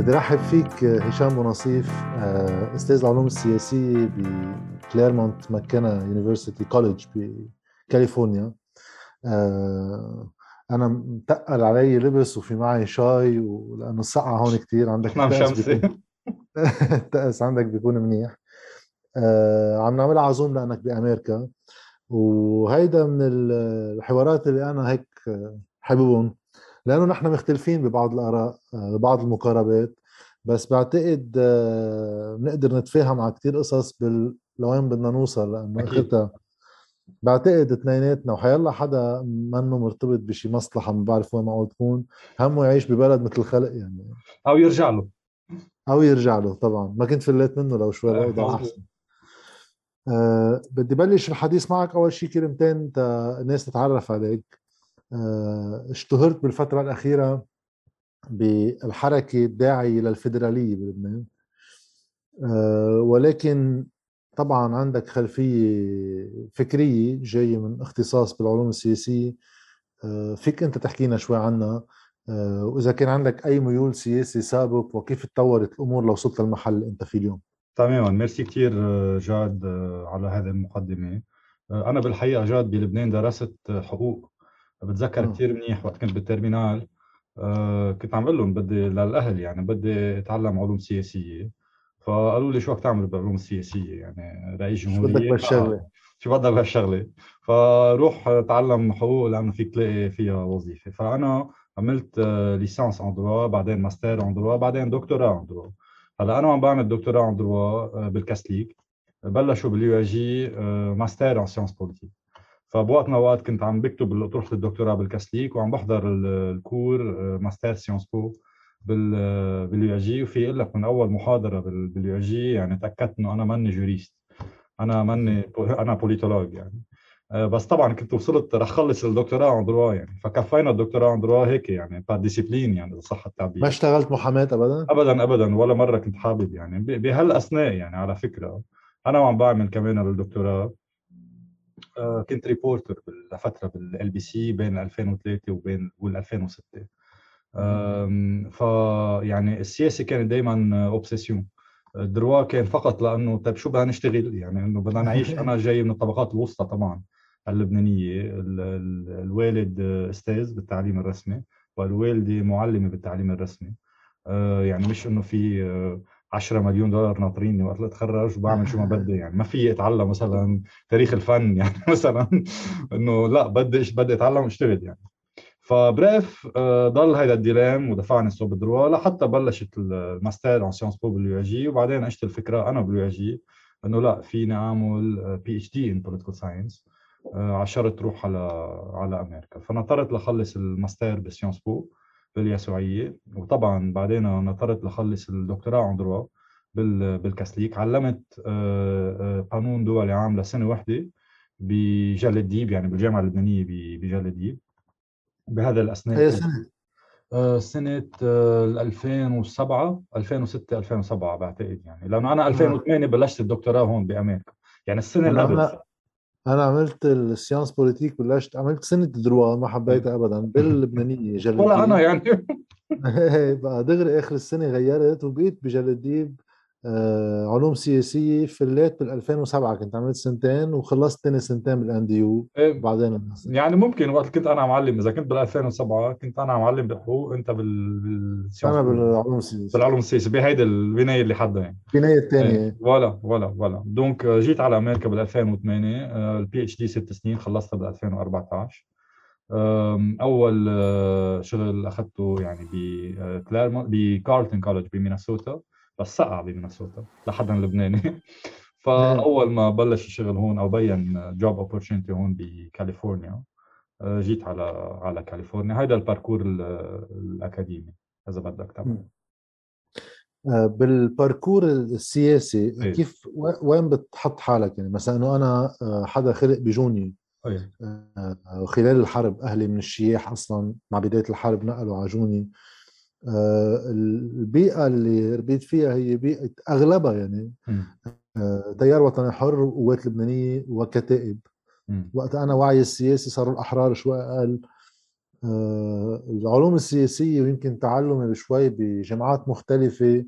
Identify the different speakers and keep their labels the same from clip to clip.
Speaker 1: بدي رحب فيك هشام بونصيف آه، أستاذ العلوم السياسية بكليرمونت ماكينا university college بكاليفورنيا. آه، أنا متقل علي لبس وفي معي شاي ولأنه السقعة هون كثير عندك
Speaker 2: نعم شمسي.
Speaker 1: التأس عندك بيكون منيح. آه، عم نعملها على زوم لأنك بأمريكا. وهيدا من الحوارات اللي أنا هيك حاببهم. لأنه نحن مختلفين ببعض الآراء آه، ببعض المقاربات. بس بعتقد آه، بنقدر نتفاهم على كثير قصص بال لوين بدنا نوصل لأنه اخرتها بعتقد اثنيناتنا وحيلا حدا منه مرتبط بشي مصلحة ما بعرف وين معقول تكون همه يعيش ببلد مثل الخلق يعني.
Speaker 2: أو يرجع له.
Speaker 1: أو يرجع له طبعا. ما كنت فليت منه لو شوي الوضع أحسن. أه بدي بلش الحديث معك. أول شيء كلمتين الناس تتعرف عليك. آه، اشتهرت بالفترة الأخيرة بالحركة الداعية للفيدرالية بلبنان. آه، ولكن طبعا عندك خلفية فكرية جاية من اختصاص بالعلوم السياسية. آه، فيك أنت تحكينا شوي عنها. وإذا كان عندك أي ميول سياسي سابق وكيف تطورت الأمور لو للمحل اللي أنت فيه اليوم؟
Speaker 2: تماما. ميرسي كثير جاد على هذه المقدمة. أنا بالحقيقة جاد بلبنان درست حقوق بتذكر. كثير منيح وقت كنت بال terminale. آه كنت عم بقول لهم بدي للأهل يعني بدي أتعلم علوم سياسية. فقالوا لي شو بدك تعمل بالعلوم السياسيه يعني رئيس جمهوريه
Speaker 1: شو بدك بهالشغلة؟ آه
Speaker 2: شو بدك بهالشغلة؟ فروح أتعلم حقوق لأنه فيك تلاقي فيها وظيفة. فأنا عملت licence en droit بعدين master en droit بعدين doctorat en droit هلأ أنا عم بعمل doctorat en droit بال catholique بلشوا بال USJ master en sciences politiques فبوقت من الاوقات كنت عم بكتب اطروحه الدكتوراه بالكاثوليك وعم بحضر ال cours آه، master sciences po بال USJ. وفي أقول لك من أول محاضرة بال USJ يعني تأكدت إنه أنا ماني juriste. أنا ماني أنا politologue يعني. آه، بس طبعا كنت وصلت رح خلص الدكتوراه en droit يعني. فكفينا الدكتوراه en droit هيك يعني discipline يعني صح التعبير
Speaker 1: ما اشتغلت محاماة ابدا؟
Speaker 2: ابدا ابدا ولا مرة كنت حابب يعني. بهالأثناء يعني على فكرة أنا وعم بعمل كمان الدكتوراه آه، كنت reporter لفتره بال LBC بين 2003 وبين وال 2006 فيعني السياسة كانت دائما obsession ال droit كان فقط لأنه طيب شو بدنا نشتغل؟ يعني إنه بدنا نعيش. أنا جاي من الطبقات الوسطى طبعا اللبنانية. الوالد أستاذ بالتعليم الرسمي والوالدة معلمة بالتعليم الرسمي. آه، يعني مش إنه في آه، 10 مليون دولار ناطريني وقت اتخرج وبعمل شو ما بدي يعني ما في اتعلم مثلا تاريخ الفن يعني مثلا إنه لا بدي بدي أتعلم وأشتغل يعني. ف bref آه، ضل هيدا ال dilemme ودفعني صوب ال droit لحتى بلشت ال master en sciences po بال USJ وبعدين اجت الفكرة أنا بال USJ إنه لا فيني أعمل PhD in political science على شرط تروح على على أمريكا. فنطرت لخلص ال master ب sciences po. باليسوعيه وطبعا بعدين نطرت لخلص الدكتوراه en droit بالكاثوليك علمت آه، آه، قانون دولي عام لسنة واحدة بجل الديب يعني بالجامعة اللبنانية بجل الديب بهذا الاثناء
Speaker 1: اي سنة؟
Speaker 2: آه، سنة 2007 2006 2007 بعتقد يعني. لأنه أنا 2008 بلشت الدكتوراه هون بأمريكا. يعني السنة اللي قبل.
Speaker 1: أنا عملت ال sciences politiques بلشت عملت سنة droit ما حبيتها ابدا. باللبنانيه
Speaker 2: جلديب ولا أنا يعني.
Speaker 1: بقى دغري آخر السنة غيرت وبقيت بجلديب علوم سياسيه فليت بال 2007 كنت عملت سنتين وخلصت ثاني سنتين بال NDU بعدين
Speaker 2: يعني ممكن وقت كنت أنا معلم إذا كنت بال 2007 كنت أنا معلم بالحقوق أنت بال.
Speaker 1: أنا بالعلوم السياسيه
Speaker 2: بالعلوم السياسيه بهيدي البناية اللي حدها يعني.
Speaker 1: البناية الثانية
Speaker 2: إيه. ولا ولا ولا donc جيت على أمريكا بال 2008 ال PhD ست سنين خلصتها بال 2014 أول آه، شغل أخذته يعني ب Claremont ب Carleton College بمينيسوتا. بس سقع بمينيسوتا لحدا لبناني. فأول ما بلش الشغل هون open job opportunity هون بكاليفورنيا آه، جيت على على كاليفورنيا. هذا ال parcours الأكاديمي إذا بدك تمام
Speaker 1: آه، بال parcours السياسي إيه؟ كيف وين بتحط حالك؟ يعني مثلا إنه أنا آه، حدا خلق بجوني
Speaker 2: أيه.
Speaker 1: خلال الحرب أهلي من الشياح أصلا مع بداية الحرب نقلوا على جوني. آه، البيئة اللي ربيت فيها هي بيئة أغلبها يعني آه، تيار وطني حر وقوات لبنانية وكتائب. وقت أنا وعي السياسي صاروا الأحرار شوي أقل. آه، العلوم السياسية ويمكن تعلمي بشوي بجامعات مختلفة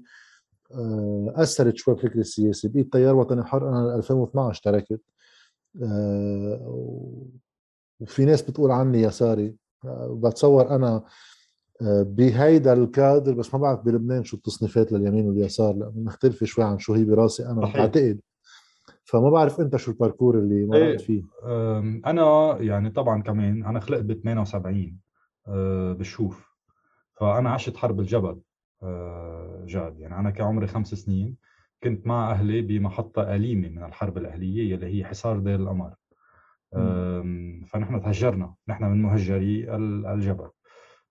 Speaker 1: آه، أثرت شوي بفكر السياسي. بقيت تيار وطني حر أنا 2012 تركت. وفي ناس بتقول عني يساري بتصور أنا بهيدا الكادر بس ما بعرف بلبنان شو التصنيفات لليمين واليسار لأنه مختلفة شوي عن شو هي براسي صحيح. بعتقد. فما بعرف أنت شو ال parcours اللي مرقت إيه، فيه.
Speaker 2: أنا يعني طبعا كمان أنا خلقت ب 78 أه، بالشوف. فأنا عشت حرب الجبل أه، جاد. يعني أنا كعمري خمس سنين كنت مع أهلي بمحطة أليمة من الحرب الأهلية اللي هي حصار دير القمر. فنحن تهجرنا. نحن من مهجري الجبل.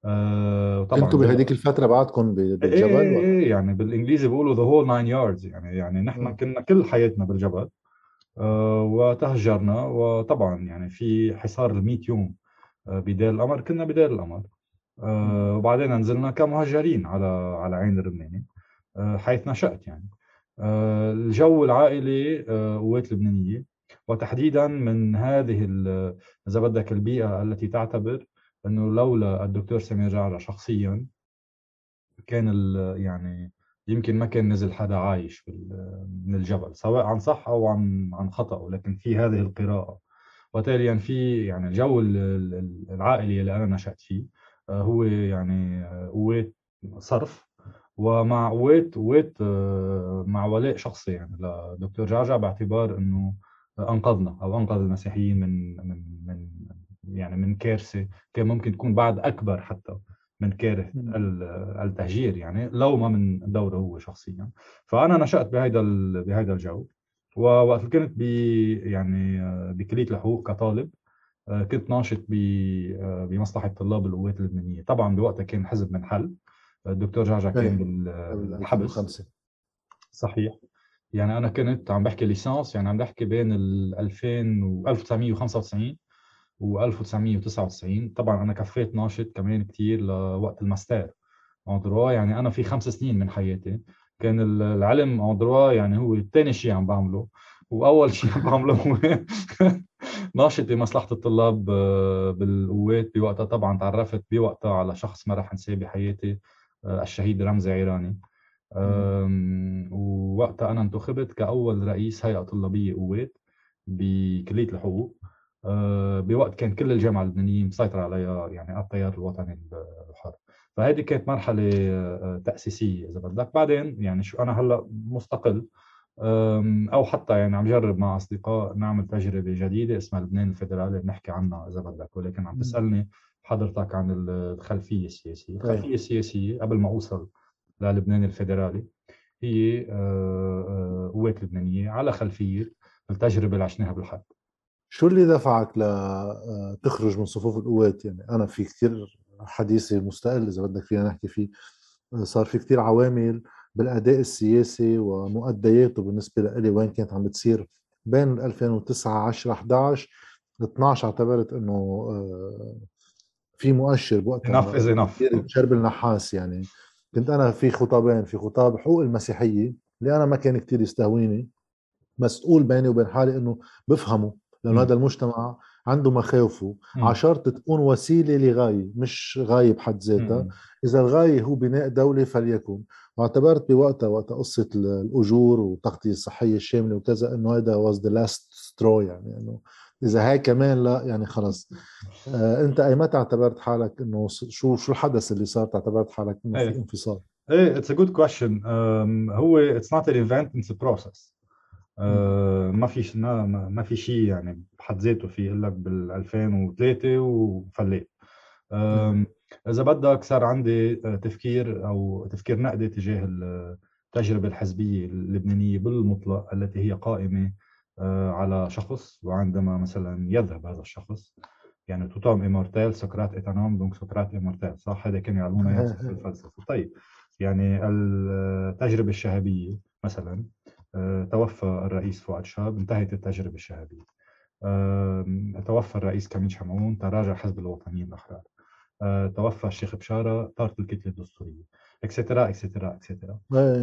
Speaker 1: أه طبعا أنتوا بهذيك الفترة بعدكم بالجبل
Speaker 2: إيه, إيه, إيه يعني بالإنجليزي بيقولوا the whole nine yards يعني يعني نحن كنا كل حياتنا بالجبل آه، وتهجرنا وطبعا يعني في حصار ال 100 يوم آه، بدير القمر كنا بدير القمر آه، وبعدين نزلنا كمهجرين على على عين الرماني حيث نشأت يعني. الجو العائلي قوات لبنانية وتحديدا من هذه إذا بدك البيئة التي تعتبر أنه لولا الدكتور سمير جعرة شخصيا كان يعني يمكن ما كان نزل حدا عايش من الجبل سواء عن صح أو عن عن خطأ ولكن في هذه القراءة. وتاليا في يعني الجو العائلي اللي أنا نشأت فيه آه، هو يعني قوات صرف. ومع قوات قوات آه، مع ولاء شخصي يعني لدكتور جعجع باعتبار إنه أنقذنا أو أنقذ المسيحيين من من من يعني من كارثة كان ممكن تكون بعد أكبر حتى من كاره التهجير يعني لو ما من دوره هو شخصيا. فأنا نشأت بهذا بهذا الجو. ووقت كنت ب يعني بكلية الحقوق كطالب آه، كنت ناشط آه، بمصلحة طلاب القوات اللبنانية. طبعا بوقتها كان حزب من حل. الدكتور جعجع كان بالحبس. صحيح. يعني أنا كنت عم بحكي ليسانس يعني عم بحكي بين ال 2000 و 1995 و1999. طبعا أنا كفيت ناشط كمان كثير لوقت الماستر. اون يعني أنا في خمس سنين من حياتي. كان العلم اون يعني هو ثاني شيء عم بعمله. وأول شيء عم بعمله هو ناشط بمصلحة الطلاب آه، بالقوات. بوقتها طبعا تعرفت بوقتها على شخص ما رح أنساه بحياتي آه، الشهيد رمزي عيراني. ووقتها أنا انتخبت كأول رئيس هيئة طلابية قوات بكلية الحقوق. بوقت كان كل الجامعة اللبنانيه مسيطرة عليها يعني التيار الوطني الحر. فهذه كانت مرحلة آه، تأسيسية إذا بدك. بعدين يعني شو أنا هلأ مستقل أو حتى يعني عم جرب مع أصدقاء نعمل تجربة جديدة اسمها لبنان الفيدرالي بنحكي عنها إذا بدك. ولكن عم تسألني حضرتك عن الخلفية السياسية. طيب. الخلفية السياسية قبل ما أوصل للبنان الفيدرالي هي آه، قوات لبنانيه على خلفية التجربة اللي عشناها بالحرب.
Speaker 1: شو اللي دفعك لتخرج آه، من صفوف القوات؟ يعني أنا في كثير حديثي مستقل إذا بدك فينا نحكي فيه آه، صار في كثير عوامل بالأداء السياسي ومؤدياته بالنسبة لي وين كانت عم بتصير بين 2009 10 11 12 اعتبرت إنه آه، في مؤشر
Speaker 2: بوقتها انف از انف
Speaker 1: شرب النحاس يعني. كنت أنا في خطابين في خطاب حقوق المسيحية اللي أنا ما كان كثير يستهويني مسؤول بيني وبين حالي إنه بفهمه لأنه هذا المجتمع عنده مخاوفه. عشرة تكون وسيلة لغاية مش غاية بحد ذاتها. إذا الغاية هو بناء دولة فليكن. واعتبرت بوقتها وقت قصة الأجور والتغطية الصحية الشاملة وكذا إنه هذا was the last straw يعني إنه إذا هاي كمان لا يعني خلص. آه أنت أي متى اعتبرت حالك إنه شو شو الحدث اللي صار؟ اعتبرت حالك إنه في إيه. انفصال؟
Speaker 2: إيه it's a good question هو it's not an event it's a process ما في ما, ما في شيء يعني بحد ذاته في لك بال 2003 وفليت. إذا بدك صار عندي آه، تفكير أو تفكير نقدي تجاه التجربة الحزبية اللبنانية بالمطلق التي هي قائمة آه، على شخص وعندما مثلا يذهب هذا الشخص يعني توتام إمورتال سقراط إتانوم دونك سقراط إمورتال صح؟ هذا كان يعلمونا في الفلسفة. طيب يعني التجربة الشهابية مثلا آه، توفى الرئيس فؤاد شهاب انتهت التجربة الشهابية. توفى الرئيس كميل شمعون تراجع حزب الوطنيين الأحرار آه، توفى الشيخ بشارة طارت الكتلة الدستورية et cetera et cetera et cetera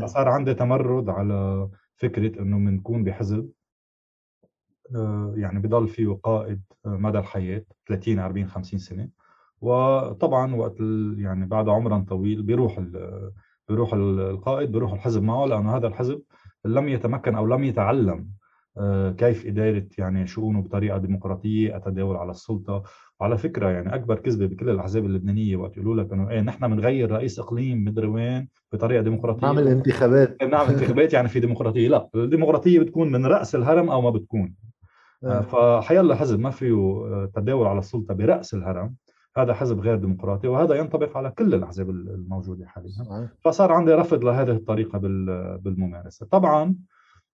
Speaker 2: صار عندي تمرد على فكرة إنه بنكون بحزب آه، يعني بضل فيه قائد مدى الحياة 30 40 50 سنة. وطبعا وقت يعني بعد عمر طويل بيروح بيروح القائد بيروح الحزب معه لأنه هذا الحزب لم يتمكن أو لم يتعلم آه، كيف إدارة يعني شؤونه بطريقة ديمقراطية التداول على السلطة. وعلى فكرة يعني أكبر كذبة بكل الأحزاب اللبنانية وقت يقولوا لك إنه إيه نحن بنغير رئيس إقليم مدري وين بطريقة ديمقراطية.
Speaker 1: نعمل انتخابات.
Speaker 2: نعمل انتخابات يعني في ديمقراطية. لا الديمقراطية بتكون من رأس الهرم أو ما بتكون. آه. فحيلا حزب ما فيه آه، تداول على السلطة برأس الهرم. هذا حزب غير ديمقراطي وهذا ينطبق على كل الأحزاب الموجودة حاليا. فصار عندي رفض لهذه الطريقة بالممارسة. طبعا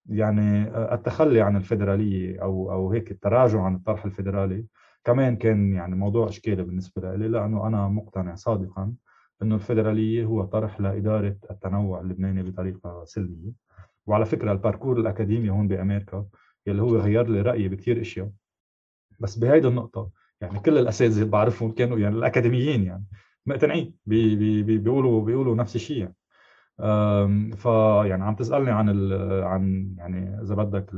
Speaker 2: يعني التخلي عن الفيدرالية أو أو هيك التراجع عن الطرح الفيدرالي كمان كان يعني موضوع إشكالي بالنسبة لي لأنه أنا مقتنع صادقا إنه الفيدرالية هو طرح لإدارة التنوع اللبناني بطريقة سلمية. وعلى فكرة ال parcours الأكاديمي هون بأمريكا يلي هو غير لي رأيي بكثير إشياء. بس بهيدي النقطة يعني كل الأساتذة اللي بعرفهم كانوا يعني الأكاديميين يعني مقتنعين بي بي بي بيقولوا بيقولوا نفس الشيء يعني. فيعني عم تسألني عن عن يعني إذا بدك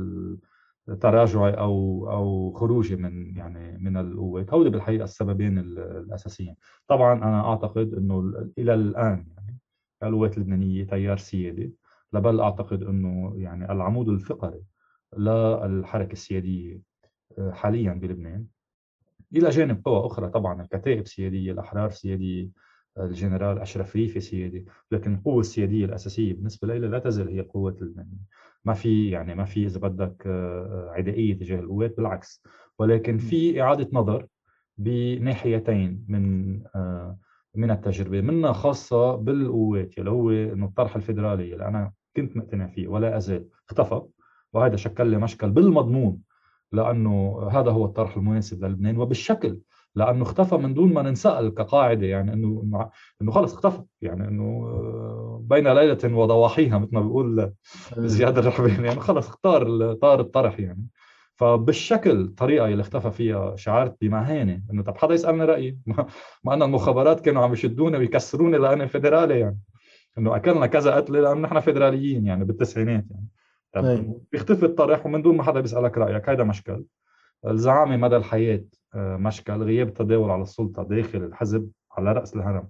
Speaker 2: تراجعي أو أو خروجي من يعني من القوات هودي بالحقيقة السببين الأساسيين طبعا أنا أعتقد إنه إلى الآن يعني القوات اللبنانية تيار سيادي لبل أعتقد إنه يعني العمود الفقري للحركة السيادية آه، حاليا بلبنان إلى جانب قوى أخرى طبعا الكتائب سياديه الأحرار سياديه الجنرال أشرف ريفي سيادي لكن القوه السيادية الأساسية بالنسبة لي لا تزال هي قوة اللبنانيه ما في يعني ما في إذا بدك آه، عدائية تجاه القوات بالعكس. ولكن في إعادة نظر بناحيتين من آه، من التجربة منها خاصة بالقوات اللي هو إنه الطرح الفيدرالي اللي أنا كنت مقتنع فيه ولا أزال اختفى وهذا شكل لي مشكل بالمضمون. لأنه هذا هو الطرح المناسب للبنان وبالشكل لأنه اختفى من دون ما ننسأل كقاعدة يعني إنه إنه خلص اختفى يعني إنه آه، بين ليلة وضواحيها مثل ما بيقول إيه. زياد الرحبين يعني خلص اختار طار الطرح يعني فبالشكل الطريقة اللي اختفى فيها شعرت بمهانة إنه طب حدا يسألني رأيي ما أنا المخابرات كانوا عم يشدوني ويكسروني لأني فيدرالي يعني إنه أكلنا كذا قتله لأنه نحن فيدراليين يعني بالتسعينات يعني. بيختفي الطرح ومن دون ما حدا بيسألك رأيك. هذا مشكل. الزعامة مدى الحياة آه، مشكل. غياب التداول على السلطة داخل الحزب على رأس الهرم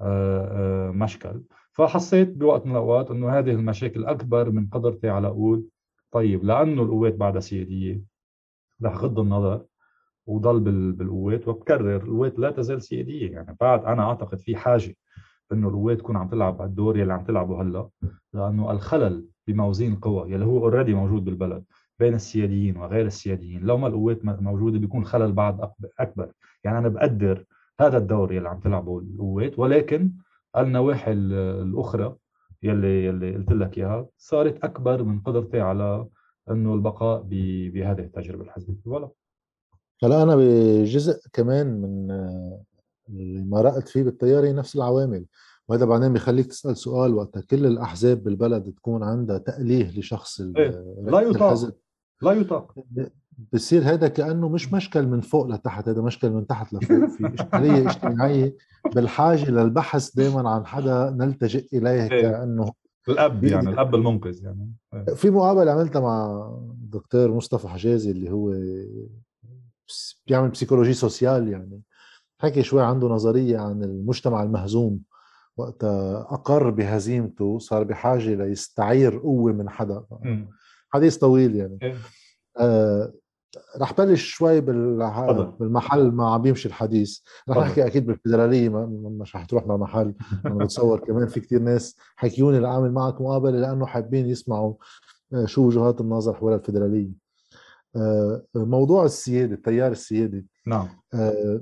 Speaker 2: آه، آه، مشكل. فحسيت بوقت من الأوقات إنه هذه المشاكل أكبر من قدرتي على أقول طيب لأنه القوات بعدها سياديه رح غض النظر وضل بالقوات وبكرر. القوات لا تزال سيادية. يعني بعد أنا أعتقد في حاجة إنه القوات تكون عم تلعب الدور يلي عم تلعبه هلأ لأنه الخلل بموازين القوى يلي هو اوريدي موجود بالبلد بين السياديين وغير السياديين. لو ما القوات موجودة بيكون خلل بعد أكبر. يعني أنا بقدر هذا الدور يلي عم تلعبه القوات ولكن النواحي الأخرى يلي يلي قلت لك إياها صارت أكبر من قدرتي على إنه البقاء بهذه التجربة الحزبية. ولا
Speaker 1: هلا أنا بجزء كمان من اللي ما رأت فيه بالتيار هي نفس العوامل. وهذا بعدين بيخليك تسأل سؤال وقت كل الأحزاب بالبلد تكون عندها تأليه لشخص
Speaker 2: إيه؟ لا يطاق. لا يطاق.
Speaker 1: بصير هذا كأنه مش مشكل من فوق لتحت هذا مشكل من تحت لفوق في إشكالية اجتماعية. بالحاجة للبحث دائما عن حدا نلتجئ إليه إيه. كأنه
Speaker 2: الأب يعني الأب المنقذ يعني.
Speaker 1: إيه. في مقابلة عملتها مع دكتور مصطفى حجازي اللي هو بيعمل psychologie sociale يعني. حكي شوي عنده نظرية عن المجتمع المهزوم. وقت أقر بهزيمته صار بحاجة ليستعير قوة من حدا. حديث طويل يعني. إيه. آه رح بلش شوي بالمحل ما عم بيمشي الحديث. رح نحكي أكيد بالفدرالية مش رح تروح مع محل. أنا بتصور كمان في كتير ناس حكيوني لاعمل معك مقابلة لأنه حابين يسمعوا آه، شو وجهات النظر حول الفدرالية. آه موضوع السيادة التيار السيادي
Speaker 2: نعم.
Speaker 1: آه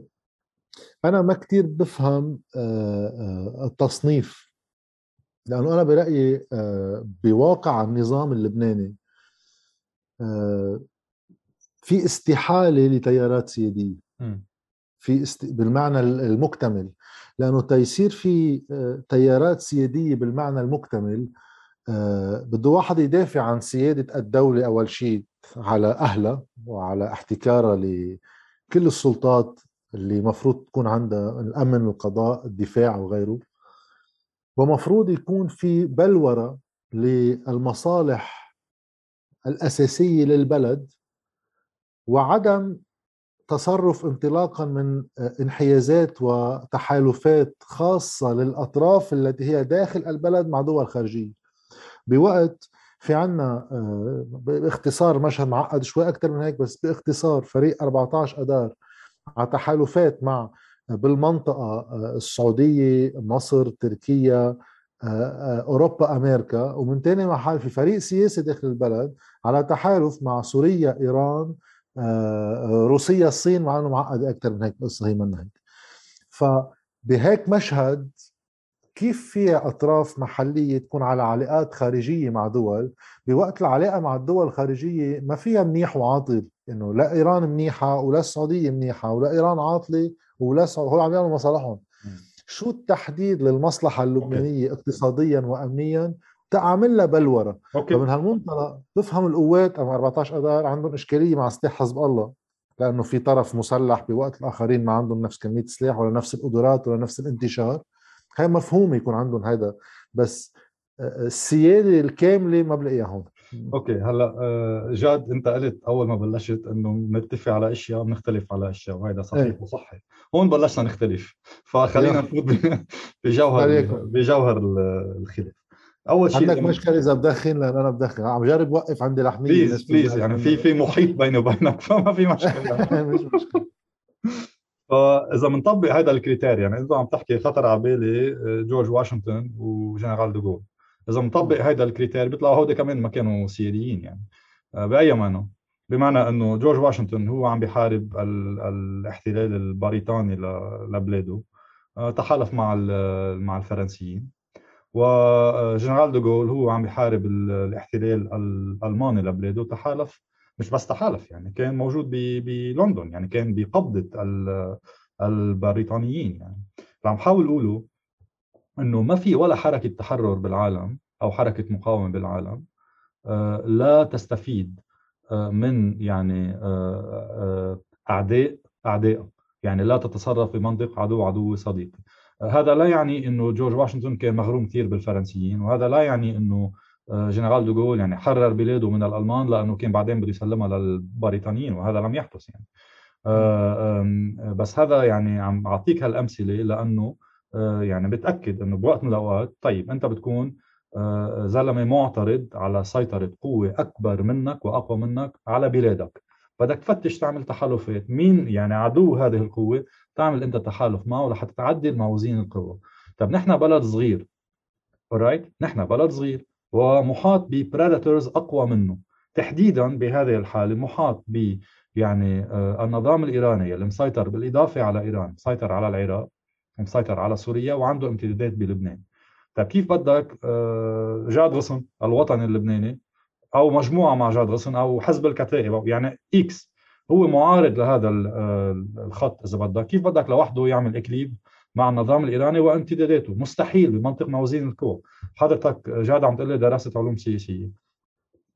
Speaker 1: أنا ما كتير بفهم آه، آه، التصنيف لأنه أنا برأيي آه، بواقع النظام اللبناني في استحالة لتيارات سياديه في است... بالمعنى المكتمل لأنه تيصير في تيارات سياديه بالمعنى المكتمل بده واحد يدافع عن سيادة الدولة أول شيء على أهلها وعلى احتكارها لكل السلطات اللي مفروض تكون عندها الأمن والقضاء الدفاع وغيره. ومفروض يكون في بلورة للمصالح الأساسية للبلد وعدم تصرف انطلاقا من انحيازات وتحالفات خاصة للأطراف التي هي داخل البلد مع دول خارجية. بوقت في عنا باختصار مشهد معقد شوي أكثر من هيك بس باختصار فريق 14 أدار على تحالفات مع بالمنطقة السعودية مصر تركيا أوروبا أمريكا. ومن تاني محل في فريق سياسي داخل البلد على تحالف مع سوريا إيران روسيا الصين مع إنه معقد أكثر من هيك القصة هي من هيك. فبهيك مشهد كيف في أطراف محلية تكون على علاقات خارجية مع دول؟ بوقت العلاقة مع الدول الخارجية ما فيها منيح وعاطل إنه لا إيران منيحة ولا السعودية منيحة ولا إيران عاطلة ولا هول عم يعملوا مصالحهم. شو التحديد للمصلحة اللبنانية أوكي. اقتصاديا وامنيا؟ تعمل لها بلوره. فمن هالمنطلق تفهم القوات أم 14 أذار عندهم إشكالية مع سلاح حزب الله لأنه في طرف مسلح بوقت الآخرين ما عندهم نفس كمية سلاح ولا نفس القدرات ولا نفس الانتشار. هي مفهوم يكون عندهم هذا بس السياده الكاملة ما بلاقيها هون.
Speaker 2: أوكي هلأ آه، جاد أنت قلت أول ما بلشت إنه بنتفق على أشياء بنختلف على أشياء وهذا صحيح إيه. وصحي. هون بلشنا نختلف. فخلينا نفوت بجوهر بجوهر الخلاف.
Speaker 1: أول شيء عندك مشكلة إذا بدخن؟ لأن أنا بدخن. عم جرب وقف عندي لحمية.
Speaker 2: please please يعني في في محيط بيني وبينك فما في مشكلة. مش مشكلة. فإذا بنطبق هذا ال critère يعني اذا عم تحكي خطر على بالي آه، جورج واشنطن وجنرال دوغول إذا بنطبق هذا ال critère بيطلعوا هودي كمان ما كانوا سياديين يعني. آه، بأي معنى؟ بمعنى إنه جورج واشنطن هو عم بيحارب الاحتلال البريطاني لبلاده. آه، تحالف مع مع الفرنسيين. وجنرال دوغول هو عم يحارب الاحتلال الألماني لبلاده. تحالف مش بس تحالف يعني كان موجود بلندن يعني كان بقبضه البريطانيين يعني. عم حاول اقوله إنه ما في ولا حركة تحرر بالعالم أو حركة مقاومة بالعالم آه، لا تستفيد آه، من يعني آه، أعداء أعداء يعني لا تتصرف بمنطق عدو عدو صديقي. هذا لا يعني إنه جورج واشنطن كان مغروم كثير بالفرنسيين وهذا لا يعني إنه جنرال دوغول يعني حرر بلاده من الألمان لأنه كان بعدين بده يسلمها للبريطانيين وهذا لم يحدث يعني. آه، بس هذا يعني عم أعطيك هالأمثلة لأنه آه، يعني بتأكد إنه بوقت من الأوقات طيب أنت بتكون زلمة معترض على سيطرة قوة أكبر منك وأقوى منك على بلادك. بدك تفتش تعمل تحالفات. مين يعني عدو هذه القوة؟ تعمل أنت تحالف معه لحتى تعدل موازين القوى طب نحن بلد صغير alright نحن بلد صغير. ومحاط ببريداتورز أقوى منه. تحديدا بهذه الحالة محاط ب يعني آه، النظام الإيراني اللي مسيطر بالإضافة على إيران مسيطر على العراق مسيطر على سوريا وعنده امتدادات بلبنان. طيب كيف بدك آه، جاد غصن الوطني اللبناني أو مجموعة مع جاد غصن أو حزب الكتائب يعني X هو معارض لهذا الخط إذا بدك. كيف بدك لوحده يعمل équilibre مع النظام الإيراني وامتداداته؟ مستحيل بمنطق موازين القوى حضرتك جاد عم تقول لي درست علوم سياسية.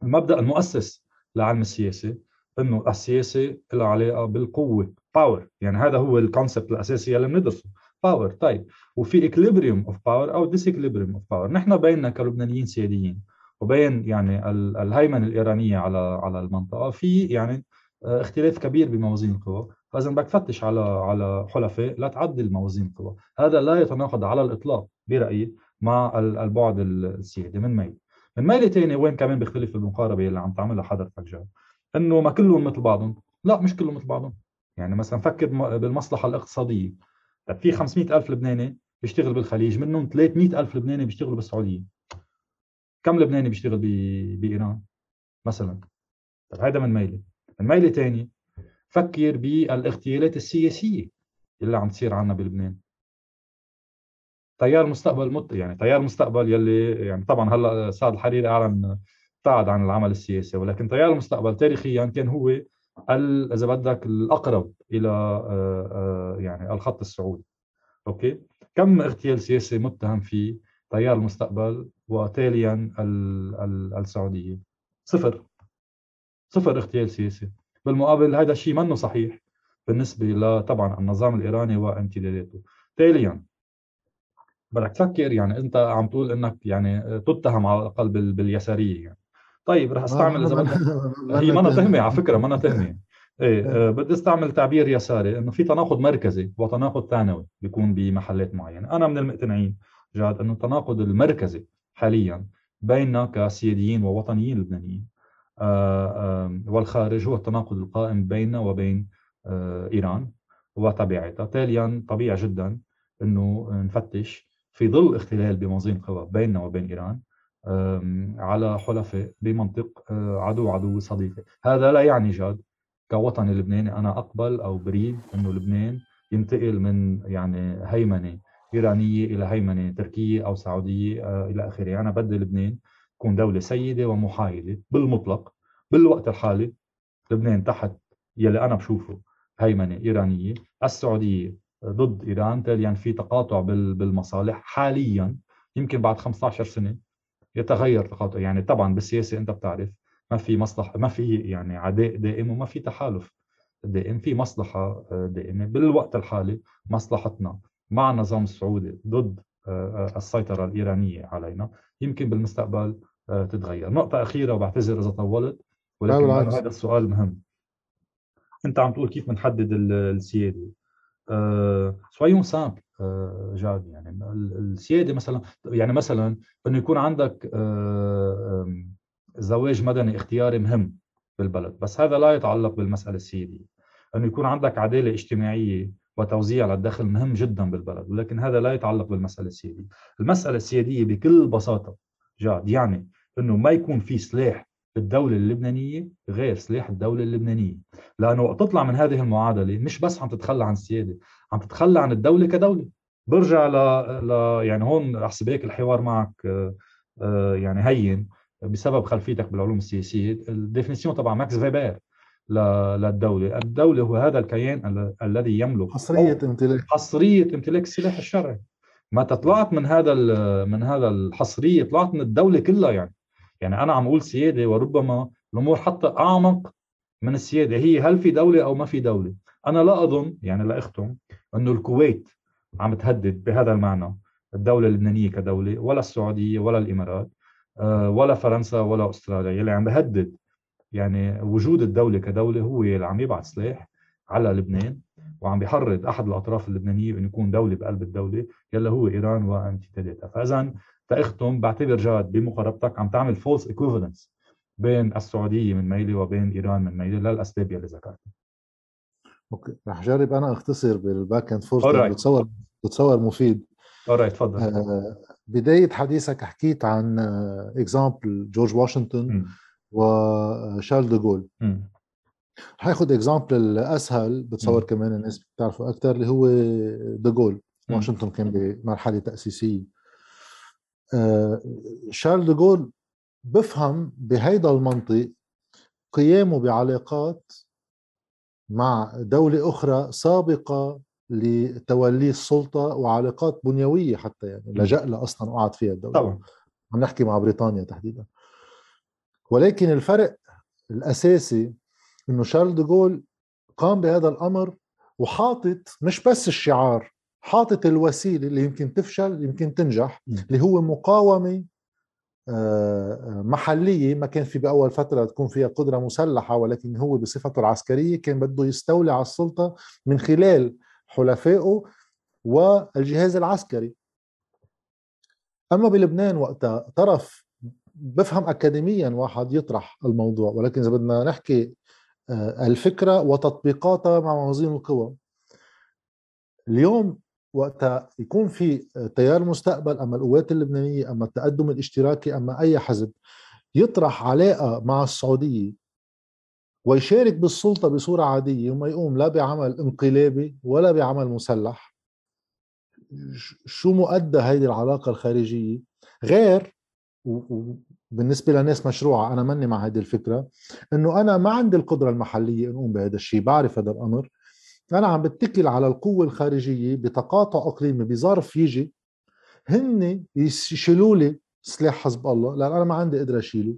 Speaker 2: المبدا المؤسس لعلم السياسة إنه السياسة لها علاقة بالقوة power يعني هذا هو ال concept الأساسي اللي بندرسه power طيب وفي equilibrium of power أو disequilibrium of power نحن بيننا كلبنانيين سياديين وبين يعني الهيمنة الإيرانية على على المنطقة في يعني آه، اختلاف كبير بموازين القوى. فاذا بدك تفتش على على حلفاء لا تعدل موازين القوى. هذا لا يتناقض على الإطلاق برأيي. مع البعد السيادي. من ميل. من ميل ثاني وين كمان بيختلف المقاربة اللي عم تعملها حضرتك جاد إنه ما كلهم مثل بعضهم. لا مش كلهم مثل بعضهم. يعني مثلا فكر بالمصلحة الاقتصادية. طيب في 500 ألف لبناني بيشتغل بالخليج منهم 300 ألف لبناني بيشتغلوا بالسعودية. كم لبناني بيشتغل بإيران مثلا؟ طيب هذا من ميلة. الميلة ثاني فكر بالإغتيالات السياسية اللي عم تصير عنا بلبنان. تيار مستقبل مت يعني تيار مستقبل يلي يعني طبعا هلأ سعد الحريري أعلن ابتعد عن العمل السياسي ولكن تيار المستقبل تاريخيا كان هو إذا بدك الأقرب إلى آه، آه، يعني الخط السعودي. أوكي؟ كم اغتيال سياسي متهم فيه تيار المستقبل وتاليا السعوديه صفر. صفر اغتيال سياسي. بالمقابل هذا الشيء منه صحيح بالنسبة لطبعا النظام الإيراني وامتداداته. تاليا بدك تفكر يعني انت عم تقول انك يعني تتهم على الأقل باليسارية يعني. طيب رح استعمل إذا بدك هي منا تهمه على فكرة منا تهمه إيه آه بدي استعمل تعبير يساري إنه في تناقض مركزي وتناقض ثانوي بيكون بمحلات معينة، أنا من المقتنعين جاد إنه التناقض المركزي حاليا بيننا كسياديين ووطنيين لبنانيين آه والخارج هو التناقض القائم بيننا وبين آه إيران وتبعاتها، تاليا طبيعي جدا إنه نفتش في ظل اختلال بموازين القوى بيننا وبين إيران على حلفاء بمنطق آه، عدو عدو صديقي هذا لا يعني جاد كوطني لبناني أنا أقبل أو بريد إنه لبنان ينتقل من يعني هيمنة إيرانية إلى هيمنة تركية أو سعودية آه، إلى آخره. أنا بدي لبنان تكون دولة سيدة ومحايدة بالمطلق بالوقت الحالي لبنان تحت يلي أنا بشوفه هيمنة إيرانية السعودية ضد إيران تاليا في تقاطع بالمصالح حاليا يمكن بعد 15 سنة يتغير تقاطع. يعني طبعا بالسياسة أنت بتعرف ما في مصلحة ما في يعني عداء دائم وما في تحالف دائم. في مصلحة آه، دائمة بالوقت الحالي مصلحتنا مع النظام السعودي ضد آه، آه، السيطرة الإيرانية علينا يمكن بالمستقبل تتغير. نقطة أخيرة وبعتذر إذا طولت ولكن هذا السؤال مهم. أنت عم تقول كيف بنحدد السيادة؟ سويون سامبل جاد يعني السيادة مثلا يعني مثلا إنه يكون عندك زواج مدني اختياري مهم بالبلد بس هذا لا يتعلق بالمسألة السيادية. أنه يكون عندك عدالة اجتماعية وتوزيع للدخل مهم جدا بالبلد ولكن هذا لا يتعلق بالمسألة السيادية. المسألة السيادية بكل بساطة جاد يعني أنه ما يكون في سلاح الدولة اللبنانية غير سلاح الدولة اللبنانية. لأنه وقت تطلع من هذه المعادلة مش بس عم تتخلى عن السيادة عم تتخلى عن الدولة كدولة. برجع ل... ل... يعني هون احسب هيك الحوار معك آه، يعني هين بسبب خلفيتك بالعلوم السياسية. ال définition تبع ماكس فيبر للدولة، الدولة هو هذا الكيان ال... الذي يملك
Speaker 1: حصرية امتلاك
Speaker 2: حصرية امتلاك السلاح الشرعي. متى طلعت من هذا من هذا الحصرية طلعت من الدولة كلها يعني. يعني أنا عم أقول سيادة وربما الأمور حتى أعمق من السيادة. هي هل في دولة أو ما في دولة؟ أنا لا أظن يعني لا أختم أنه الكويت عم تهدد بهذا المعنى الدولة اللبنانية كدولة ولا السعودية ولا الإمارات آه، ولا فرنسا ولا أستراليا. يلي عم بهدد يعني وجود الدولة كدولة هو اللي عم يبعث سلاح على لبنان وعم بيحرض أحد الأطراف اللبنانية إنه يكون دولة بقلب الدولة يلي هو إيران وامتداداتها فاذا تاختم بعتبر جاد بمقاربتك عم تعمل false equivalence بين السعودية من ميلي وبين إيران من ميلي للاسباب يلي ذكرتها.
Speaker 1: أوكي رح جرب أنا أختصر بال back and forth بتصور بتصور مفيد.
Speaker 2: alright تفضل. آه
Speaker 1: بداية حديثك حكيت عن example جورج واشنطن وشارل دوغول حاخذ example الأسهل بتصور كمان الناس بتعرفه أكثر اللي هو دوغول واشنطن كان بمرحلة تأسيسية. آه شارل دوغول بفهم بهيدا المنطق قيامه بعلاقات مع دولة أخرى سابقة لتولي السلطة وعلاقات بنيوية حتى يعني لجأ لها أصلا وقعد فيها الدولة.
Speaker 2: طبعا.
Speaker 1: عم نحكي مع بريطانيا تحديدا. ولكن الفرق الأساسي إنه شارل دوغول قام بهذا الأمر وحاطط مش بس الشعار حاطط الوسيلة اللي يمكن تفشل يمكن تنجح اللي هو مقاومة آه، محلية. ما كان في بأول فترة تكون فيها قدرة مسلحة ولكن هو بصفته العسكرية كان بده يستولي على السلطة من خلال حلفائه والجهاز العسكري. أما بلبنان وقتها طرف بفهم اكاديميا واحد يطرح الموضوع ولكن إذا بدنا نحكي آه، الفكرة وتطبيقاتها مع موازين القوى. اليوم وقتها يكون في تيار المستقبل أما القوات اللبنانية أما التقدم الاشتراكي أما أي حزب يطرح علاقة مع السعودية ويشارك بالسلطة بصورة عادية وما يقوم لا بعمل انقلابي ولا بعمل مسلح شو مؤدى هيدي العلاقة الخارجية؟ غير بالنسبة لناس مشروعة أنا ماني مع هذه الفكرة إنه أنا ما عندي القدرة المحلية إن أقوم بهذا الشيء بعرف هذا الأمر. أنا عم بتكل على القوة الخارجية بتقاطع إقليمي بظرف يجي هن يشيلوا لي سلاح حزب الله لأن أنا ما عندي قدرة أشيله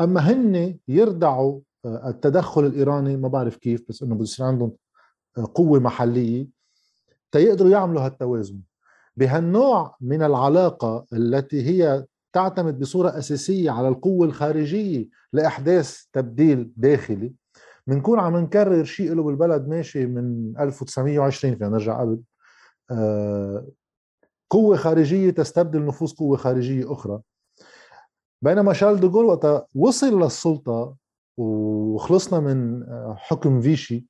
Speaker 1: أما هن يردعوا آه، التدخل الإيراني ما بعرف كيف بس إنه بده يصير عندهم آه، قوة محلية تيقدروا يعملوا هالتوازن. بهالنوع من العلاقة التي هي تعتمد بصورة أساسية على القوة الخارجية لإحداث تبديل داخلي بنكون عم نكرر شيء له بالبلد ماشي من 1920 فينا نرجع قبل. آه، قوة خارجية تستبدل نفوذ قوة خارجية أخرى. بينما شارل دوغول وقت وصل للسلطة وخلصنا من آه، حكم فيشي.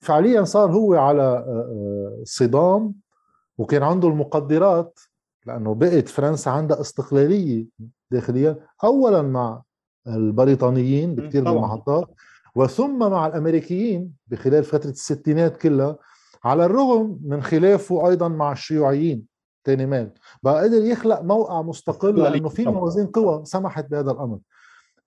Speaker 1: فعليا صار هو على آه، صدام وكان عنده المقدرات لأنه بقت فرنسا عندها استقلالية داخليا اولا مع البريطانيين بكثير من المحطات وثم مع الأمريكيين بخلال فترة الستينات كلها على الرغم من خلافه أيضا مع الشيوعيين. تاني مال. بقى قدر يخلق موقع مستقل لأنه في موازين قوى سمحت بهذا الأمر.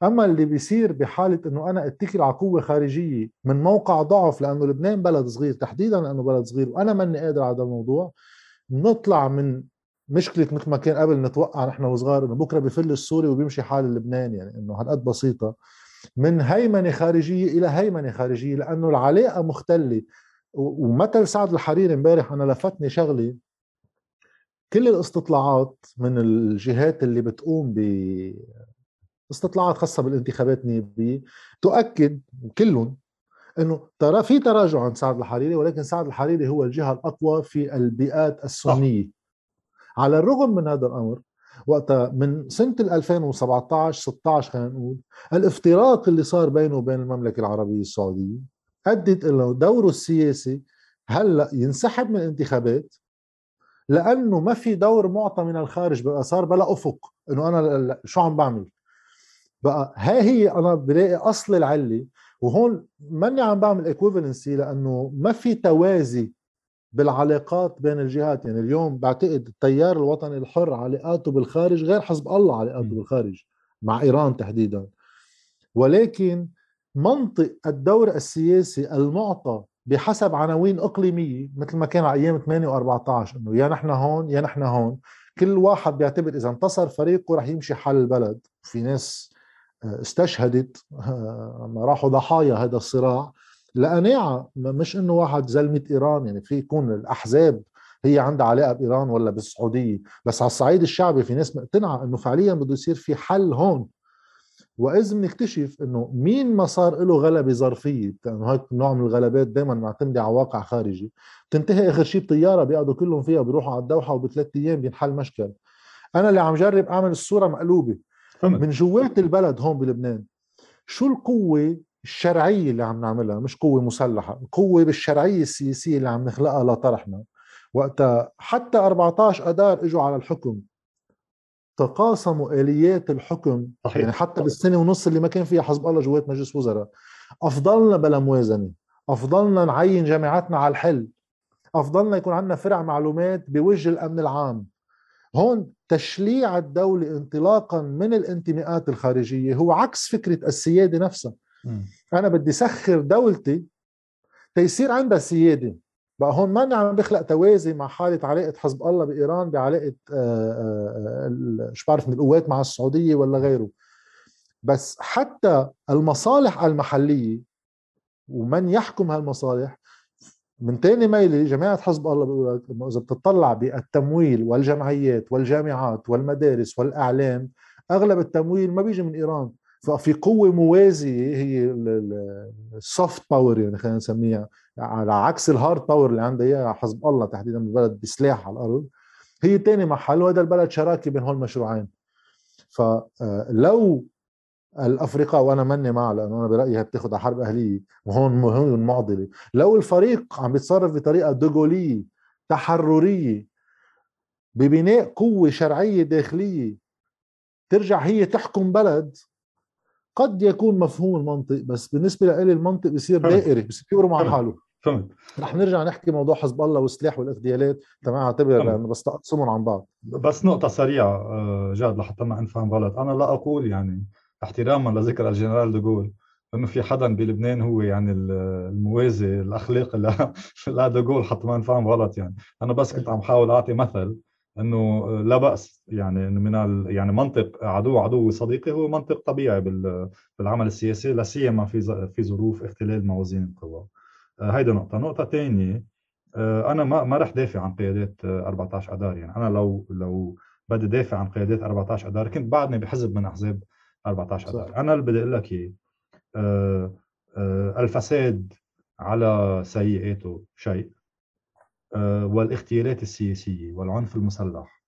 Speaker 1: أما اللي بيصير بحالة إنه أنا أتكل على قوة خارجية من موقع ضعف لأنه لبنان بلد صغير تحديدا لأنه بلد صغير وأنا ماني قادر على هذا الموضوع نطلع من مشكلة مثل ما كان قبل نتوقع نحن وصغار إنه بكرة بفل السوري وبيمشي حال اللبناني يعني إنه هالقد بسيطة. من هيمنة خارجية إلى هيمنة خارجية لأنه العلاقة مختلة. ومثل سعد الحريري امبارح أنا لفتني شغلة. كل الاستطلاعات من الجهات اللي بتقوم ب استطلاعات خاصة بالانتخابات النيابية تؤكد كلهم إنه ترى في تراجع عند سعد الحريري ولكن سعد الحريري هو الجهة الأقوى في البيئات السنية. على الرغم من هذا الأمر وقتها من سنة 2017 16 خلينا نقول الافتراق اللي صار بينه وبين المملكة العربية السعودية أدت انه دوره السياسي هلأ ينسحب من الانتخابات لأنه ما في دور معطى من الخارج بقى صار بلا أفق إنه أنا شو عم بعمل؟ بقى ها هي أنا بلاقي أصل العلة وهون ماني عم بعمل ايكوفالنسي لأنه ما في توازي بالعلاقات بين الجهات. يعني اليوم بعتقد التيار الوطني الحر علاقاته بالخارج غير حزب الله علاقاته بالخارج مع إيران تحديدا. ولكن منطق الدور السياسي المعطى بحسب عناوين إقليمية مثل ما كان على أيام 8 و14 إنه يا نحن هون يا نحن هون. كل واحد بيعتبر إذا انتصر فريقه رح يمشي حل البلد. في ناس آه، استشهدت آه، راحوا ضحايا هذا الصراع. لقناعة. مش إنه واحد زلمة إيران يعني في يكون الأحزاب هي عندها علاقة بإيران ولا بالسعودية. بس على الصعيد الشعبي في ناس مقتنعه إنه فعليا بده يصير في حل هون. وإذ بنكتشف إنه مين ما صار له غلبة ظرفية لأنه هيك نوع من الغلبات دائما معتمدة على واقع خارجي بتنتهي آخر شيء بطيارة بيقعدوا كلهم فيها بيروحوا على الدوحة وبثلاث أيام بينحل مشكل. أنا اللي عم جرب أعمل الصورة مقلوبة. من جوات البلد هون بلبنان شو القوة الشرعية اللي عم نعملها مش قوة مسلحة قوه بالشرعية السياسية اللي عم نخلقها لطرحنا. وقتها حتى 14 اذار إجوا على الحكم. تقاسموا آليات الحكم صحيح. يعني حتى بالسنة ونص اللي ما كان فيها حزب الله جوات مجلس وزراء. أفضلنا بلا موازنة. أفضلنا نعين جامعاتنا على الحل. أفضلنا يكون عندنا فرع معلومات بوجه الأمن العام. هون تشليع الدولة انطلاقا من الانتماءات الخارجية هو عكس فكرة السيادة نفسها. أنا بدي سخر دولتي تيصير عندها سيادة. بقى هون ما عم بخلق توازي مع حالة علاقة حزب الله بإيران بعلاقة آه، آه، شو بعرف من القوات مع السعودية ولا غيره. بس حتى المصالح المحلية ومن يحكم هالمصالح من تاني ميلي جماعة حزب الله بيقول لك إنه إذا بتطلع بالتمويل والجمعيات والجامعات والمدارس والإعلام أغلب التمويل ما بيجي من إيران. ففي قوة موازية هي ال soft power يعني خلينا نسميها على عكس ال hard power اللي عنده إياها حزب الله تحديدا بالبلد بسلاح على الأرض. هي تاني محل وهذا البلد شراكة بين هول المشروعين. فلو الافرقاء وأنا مني معه لأنه أنا برأيي بتاخذ على حرب أهلية وهون مهم معضله لو الفريق عم بيتصرف بطريقة دوغولية تحررية ببناء قوة شرعية داخلية ترجع هي تحكم بلد قد يكون مفهوم المنطق بس بالنسبة لي المنطق بصير دائري بصير يورو مع حاله.
Speaker 2: فهمت.
Speaker 1: رح نرجع نحكي موضوع حزب الله والسلاح والاغتيالات. تمام أعتبر لأنه بس تقسمهم عن بعض.
Speaker 2: بس نقطة سريعة آه، جاد لحتى ما نفهم غلط. أنا لا أقول يعني احتراما لذكر الجنرال دوغول إنه في حدا بلبنان هو يعني الموازي الاخلاقي لا دوغول حتى ما نفهم غلط يعني. أنا بس كنت عم حاول أعطي مثل إنه لا بأس. يعني من يعني منطق عدو عدو صديقي هو منطق طبيعي بالعمل السياسي لا سيما في في ظروف اختلال موازين القوى. آه، هيدا نقطة. نقطة ثانية آه، أنا ما ما رح دافع عن قيادات 14 اذار يعني أنا لو لو بدي دافع عن قيادات 14 اذار كنت بعدني بحزب من أحزاب 14 اذار أنا اللي بدي أقول لك إياه آه، آه، الفساد على سيئاته شيء. آه، والاغتيالات السياسية والعنف المسلح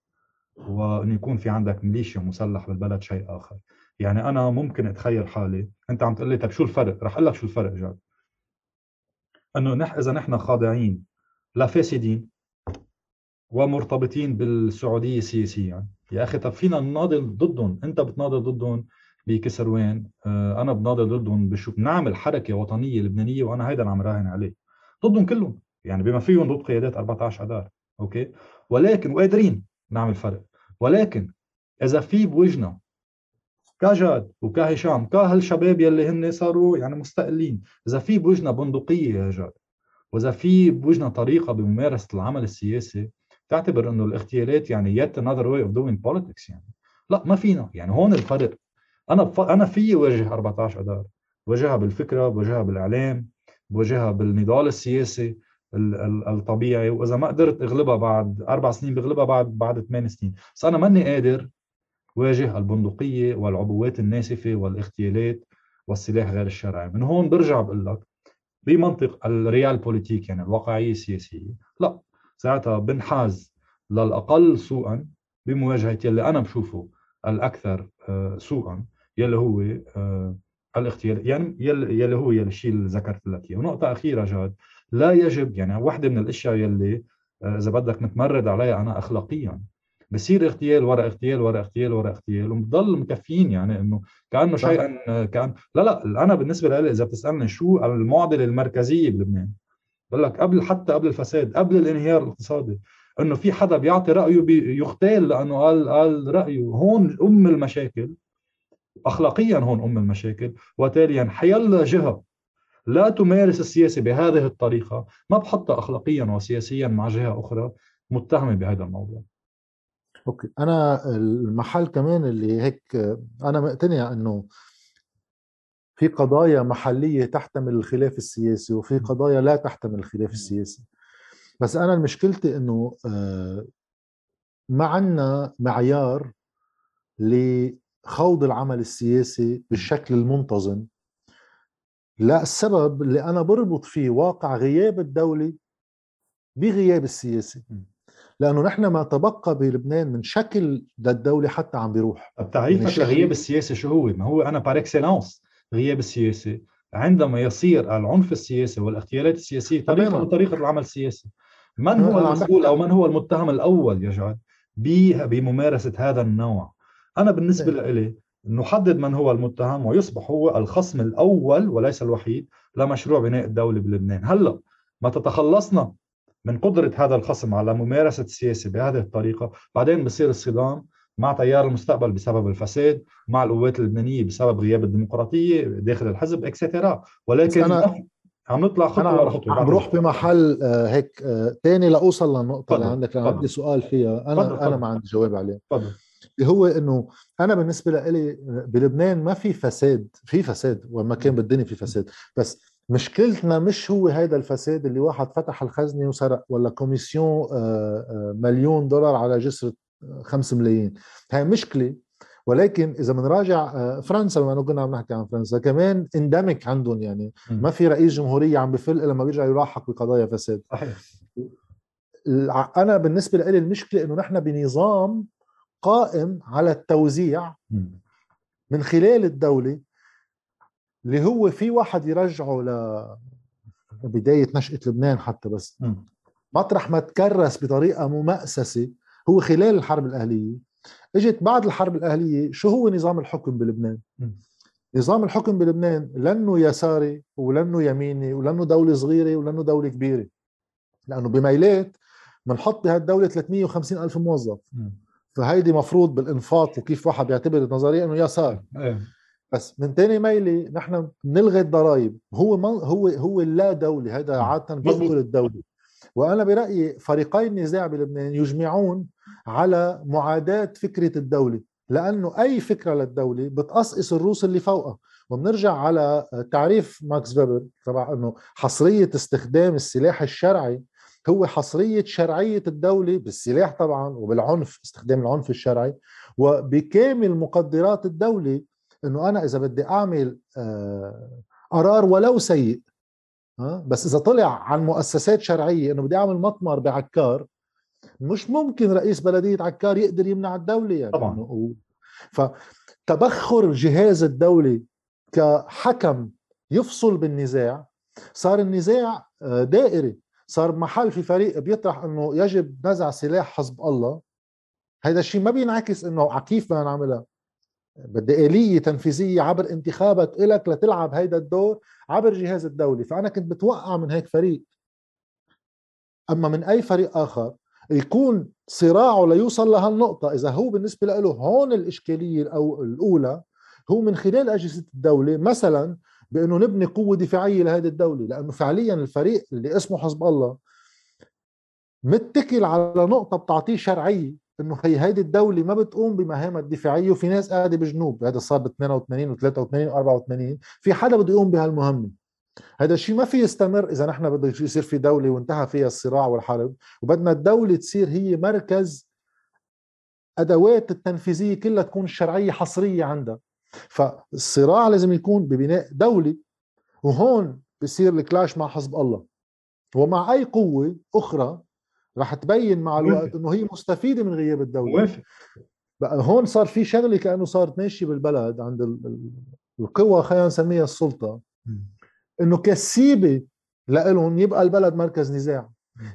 Speaker 2: وأن يكون في عندك ميليشيا مسلح بالبلد شيء آخر. يعني أنا ممكن أتخيل حالي أنت عم تقول لي طيب شو الفرق؟ رح أقول لك شو الفرق جاد. أنه نح إذا نحن خاضعين لفاسدين ومرتبطين بالسعودية سياسيا. يا أخي طب فينا نناضل ضدهم. أنت بتناضل ضدهم بكسروان آه، أنا بناضل ضدهم بشوف نعمل حركة وطنية لبنانية وأنا هيدا اللي عم راهن عليه. ضدهم كلهم. يعني بما فيهم ضد قيادات 14 اذار أوكي؟ ولكن وقادرين نعمل فرق. ولكن إذا في بوجنا كجاد وكهشام كهالشباب يلي هن صاروا يعني مستقلين إذا في بوجنا بندقية يا جاد وإذا في بوجنا طريقة بممارسة العمل السياسي تعتبر إنه الاغتيالات يعني yet another way of doing politics يعني. لا ما فينا. يعني هون الفرق. أنا ف... أنا في واجه 14 اذار بواجهها بالفكرة بواجهها بالإعلام بواجهها بالنضال السياسي الطبيعي. وإذا ما قدرت أغلبها بعد أربع سنين بغلبها بعد بعد ثمان سنين. بس أنا ماني قادر واجه البندقية والعبوات الناسفة والاغتيالات والسلاح غير الشرعي. من هون برجع بقول لك بمنطق الريال بوليتيك يعني الواقعية السياسية. لا ساعتها بنحاز للأقل سوءا بمواجهة يلي أنا بشوفه الأكثر آه، سوءا يلي هو آه، الاغتيال يعني يلي, هو يلي الشيء اللي ذكرت لك إياه. ونقطة أخيرة جاد. لا يجب يعني واحدة من الأشياء يلي آه، إذا بدك متمرد عليها أنا اخلاقيا بصير اغتيال ورا اغتيال ورا اغتيال ورا اغتيال وبضل مكفيين يعني إنه كأنه شيئا آه، كأن لا لا أنا بالنسبة لي إذا بتسألني شو المعضلة المركزية بلبنان بقول لك قبل حتى قبل الفساد قبل الانهيار الاقتصادي إنه في حدا بيعطي رأيه بيغتال لأنه قال قال رأيه هون أم المشاكل اخلاقيا هون أم المشاكل وتاليا حيلا جهة لا تمارس السياسة بهذه الطريقة. ما بحطها اخلاقيا وسياسيا مع جهة أخرى متهمة بهذا الموضوع.
Speaker 1: أوكي. أنا المحل كمان اللي هيك أنا مقتنع إنه في قضايا محلية تحتمل الخلاف السياسي وفي قضايا لا تحتمل الخلاف السياسي. بس أنا مشكلتي إنه آه، ما عندنا معيار خوض العمل السياسي بالشكل المنتظم لا السبب اللي أنا بربط فيه واقع غياب الدولة بغياب السياسي لأنه نحن ما تبقى بلبنان من شكل للدولة حتى عم بيروح.
Speaker 2: تعريفك يعني لغياب السياسي شو هو؟ ما هو أنا par excellence غياب السياسي. عندما يصير العنف السياسي والاغتيالات السياسية طريقة من طريقة العمل السياسي من هو المسؤول أو من هو المتهم الأول يا جاد بممارسة هذا النوع. أنا بالنسبة لي نحدد من هو المتهم ويصبح هو الخصم الأول وليس الوحيد لمشروع بناء الدولة بلبنان. هلا ما تتخلصنا من قدرة هذا الخصم على ممارسة السياسة بهذه الطريقة بعدين بصير الصدام مع تيار المستقبل بسبب الفساد مع القوات اللبنانية بسبب غياب الديمقراطية داخل الحزب etcetera ولكن أنا عم نطلع خطوة ورا خطوة.
Speaker 1: عم بروح بمحل آه، هيك ثاني آه، لأوصل للنقطه اللي عندك لأن عندي سؤال فيها. أنا تفضل. أنا ما عندي جواب عليه. تفضل. اللي هو إنه أنا بالنسبة لي بلبنان ما في فساد في فساد وما كان بالدنيا في فساد. بس مشكلتنا مش هو هذا الفساد اللي واحد فتح الخزنة وسرق ولا commission آه، آه، مليون دولار على جسر 5 ملايين. هاي مشكلة. ولكن إذا بنراجع آه، فرنسا بما إنه كنا عم نحكي عن فرنسا كمان اندمك عندهم يعني. ما في رئيس جمهورية عم بفل لما بيرجع يلاحق بقضايا فساد. صحيح. أنا بالنسبة لي المشكلة إنه نحن بنظام قائم على التوزيع من خلال الدولة اللي هو في واحد يرجعه ل بداية نشأة لبنان حتى بس. مطرح ما تكرس بطريقة ممأسسة هو خلال الحرب الأهلية. إجت بعد الحرب الأهلية شو هو نظام الحكم بلبنان؟ نظام الحكم بلبنان لأنه يساري ولأنه يميني ولأنه دولة صغيرة ولأنه دولة كبيرة. لأنه بميلات بنحط بهالدولة 350 ألف موظف. فهيدي مفروض بالإنفاق وكيف واحد بيعتبر النظرية إنه يسار أيه. بس من تاني ميلي نحن بنلغي الضرائب. هو ما هو هو لا دولي هذا عادة بيقتل الدولة. وأنا برأيي فريقي النزاع بلبنان يجمعون على معاداة فكرة الدولة لأنه أي فكرة للدولة بتقصقص الروس اللي فوقها. وبنرجع على تعريف ماكس فيبر تبع إنه حصرية استخدام السلاح الشرعي هو حصرية شرعية الدولة بالسلاح طبعا وبالعنف استخدام العنف الشرعي وبكامل مقدرات الدولة إنه أنا إذا بدي أعمل آه، قرار ولو سيء ها بس إذا طلع عن مؤسسات شرعية إنه بدي أعمل مطمر بعكار مش ممكن رئيس بلدية عكار يقدر يمنع الدولة يعني
Speaker 2: طبعا.
Speaker 1: فتبخر الجهاز الدولي كحكم يفصل بالنزاع صار النزاع آه، دائري. صار محل في فريق بيطرح إنه يجب نزع سلاح حزب الله. هذا الشيء ما بينعكس إنه كيف بدنا نعملها. بدي آلية تنفيذية عبر انتخابك إلك لتلعب هيدا الدور عبر الجهاز الدولي فأنا كنت بتوقع من هيك فريق. أما من أي فريق آخر يكون صراعه ليوصل لهالنقطة. إذا هو بالنسبة له هون الإشكالية أو الأولى هو من خلال أجهزة الدولة مثلا بأنه نبني قوة دفاعية لهذه الدولة لأنه فعليا الفريق اللي اسمه حزب الله متكل على نقطة بتعطيه شرعية إنه هي هيدي الدولة ما بتقوم بمهامها الدفاعية وفي ناس قاعدة بجنوب هذا صار ب 82 و83 و84 في حدا بده يقوم بهالمهمة. هذا الشيء ما في يستمر إذا نحن بده يصير في دولة وانتهى فيها الصراع والحرب وبدنا الدولة تصير هي مركز أدوات التنفيذية كلها تكون الشرعيه حصرية عندها. فالصراع لازم يكون ببناء دولي وهون بصير الكلاش مع حزب الله. ومع أي قوة أخرى رح تبين مع الوقت إنه هي مستفيدة من غياب الدولة. موافق. بقى هون صار في شغلة كأنه صارت ماشية بالبلد عند القوى خلينا نسميها السلطة. إنه كسيبة لهم يبقى البلد مركز نزاع.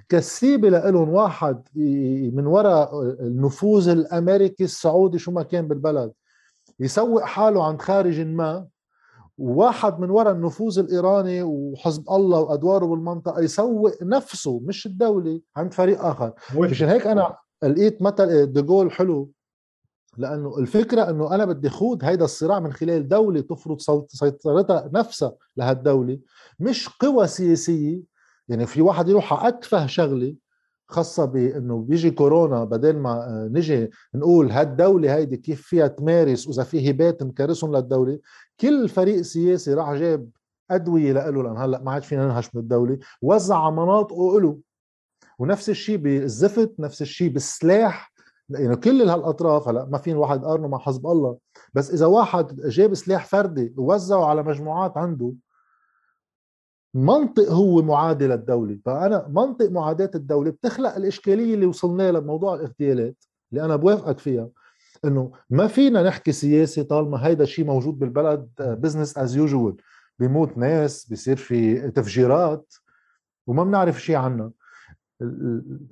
Speaker 1: كسيبة لهم واحد من وراء النفوذ الأمريكي السعودي شو ما كان بالبلد. يسوق حاله عند خارج ما. وواحد من وراء النفوذ الإيراني وحزب الله وأدواره بالمنطقة يسوق نفسه مش الدولة عند فريق آخر. مشان هيك أنا لقيت مثل ديغول حلو. لأنه الفكرة إنه أنا بدي خوض هيدا الصراع من خلال دولة تفرض سيطرتها نفسها لهالدولة. مش قوى سياسية. يعني في واحد يروح على أتفه شغلة خاصة بأنه بيجي كورونا بدل ما آه، نجي نقول هالدولة هيدي كيف فيها تمارس وإذا في هبات نكرسهم للدولة كل فريق سياسي راح جاب أدوية لإله لأن هلأ ما عاد فينا ننهش من الدولة وزع على مناطقه له ونفس الشيء بالزفت نفس الشيء بالسلاح. يعني كل هالأطراف هلأ ما فين الواحد يقارنه مع حزب الله. بس إذا واحد جاب سلاح فردي ووزعه على مجموعات عنده منطق هو معادي للدولة فأنا منطق معاداة الدولة بتخلق الإشكالية اللي وصلنا لها بموضوع الاغتيالات اللي أنا بوافقك فيها إنه ما فينا نحكي سياسي طالما هيدا الشيء موجود بالبلد business as usual بيموت ناس بيصير في تفجيرات وما بنعرف شيء عنها.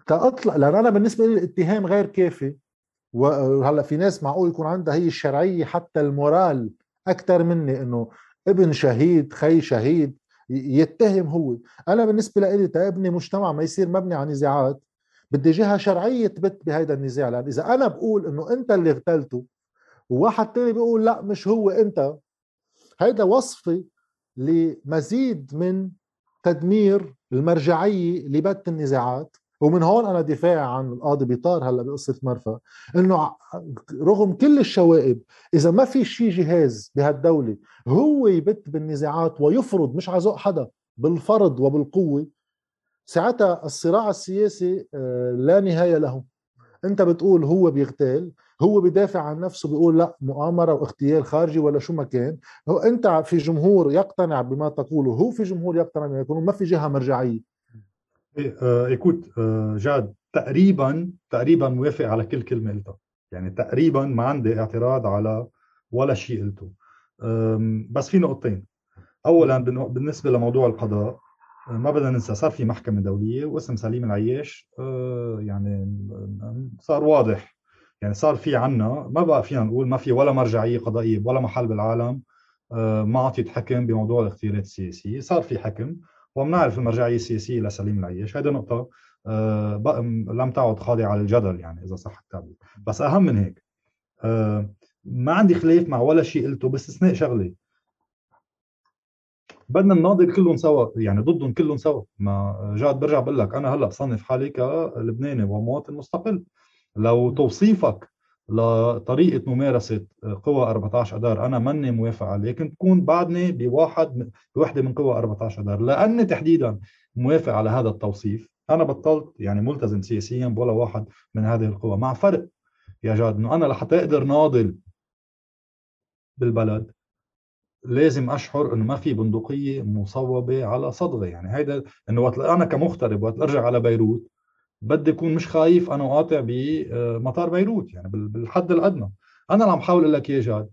Speaker 1: كاطلع لأن أنا بالنسبة لي الاتهام غير كافي. وهلأ في ناس معقول يكون عندها هي الشرعية حتى ال moral أكثر مني إنه ابن شهيد خي شهيد. يتهم هو. أنا بالنسبة لي تابني مجتمع ما يصير مبني على نزاعات بدي جهة شرعية تبت بهذا النزاع لأن إذا أنا بقول إنه أنت اللي اغتلته وواحد تاني بيقول لأ مش هو أنت هيدا وصفي لمزيد من تدمير المرجعية لبت النزاعات. ومن هون أنا دفاعي عن القاضي بيطار هلأ بقصة مرفأ إنه رغم كل الشوائب إذا ما في شيء جهاز بهالدولة هو يبت بالنزاعات ويفرض مش عزق حدا بالفرض وبالقوة ساعتها الصراع السياسي آه، لا نهاية له. أنت بتقول هو بيغتال هو بيدافع عن نفسه بيقول لأ مؤامرة واغتيال خارجي ولا شو ما كان. هو أنت في جمهور يقتنع بما تقوله هو في جمهور يقتنع بما يقوله ما في جهة مرجعية.
Speaker 2: إيكوت آه، جاد تقريبا تقريبا موافق على كل كلمة قلتها. يعني تقريبا ما عندي اعتراض على ولا شيء قلته. بس في نقطتين. اولا بالنسبة لموضوع القضاء ما بدنا ننسى صار في محكمة دولية واسم سليم العياش آه، يعني صار واضح. يعني صار في عنا ما بقى فينا نقول ما في ولا مرجعية قضائية ولا محل بالعالم آه، ما اعطيت حكم بموضوع الاغتيالات السياسية. صار في حكم. وبنعرف المرجعية السياسية لسليم العياش هذه نقطة آه، لم تعد خاضعة للجدل يعني إذا صح التعبير. بس أهم من هيك ما عندي خلاف مع ولا شيء قلته باستثناء شغله بدنا نناضل كلهم سوا يعني ضدهم كلهم سوا. ما جاد برجع بقول لك أنا هلأ بصنف حالي كلبناني ومواطن مستقل. لو توصيفك لطريقة ممارسة قوى 14 اذار أنا ماني موافق عليه. كنت تكون بعدني بواحد بوحدة من قوى 14 اذار لأني تحديدا موافق على هذا التوصيف. أنا بطلت يعني ملتزم سياسيا بولا واحد من هذه القوى. مع فرق يا جاد إنه أنا لحتى أقدر ناضل بالبلد لازم أشعر إنه ما في بندقية مصوبة على صدغي يعني هيدا إنه وقت أنا كمغترب وقت أرجع على بيروت بدي أكون مش خايف أنا قاطع بمطار بيروت يعني بالحد الأدنى. أنا اللي عم حاول أقول لك إياه جاد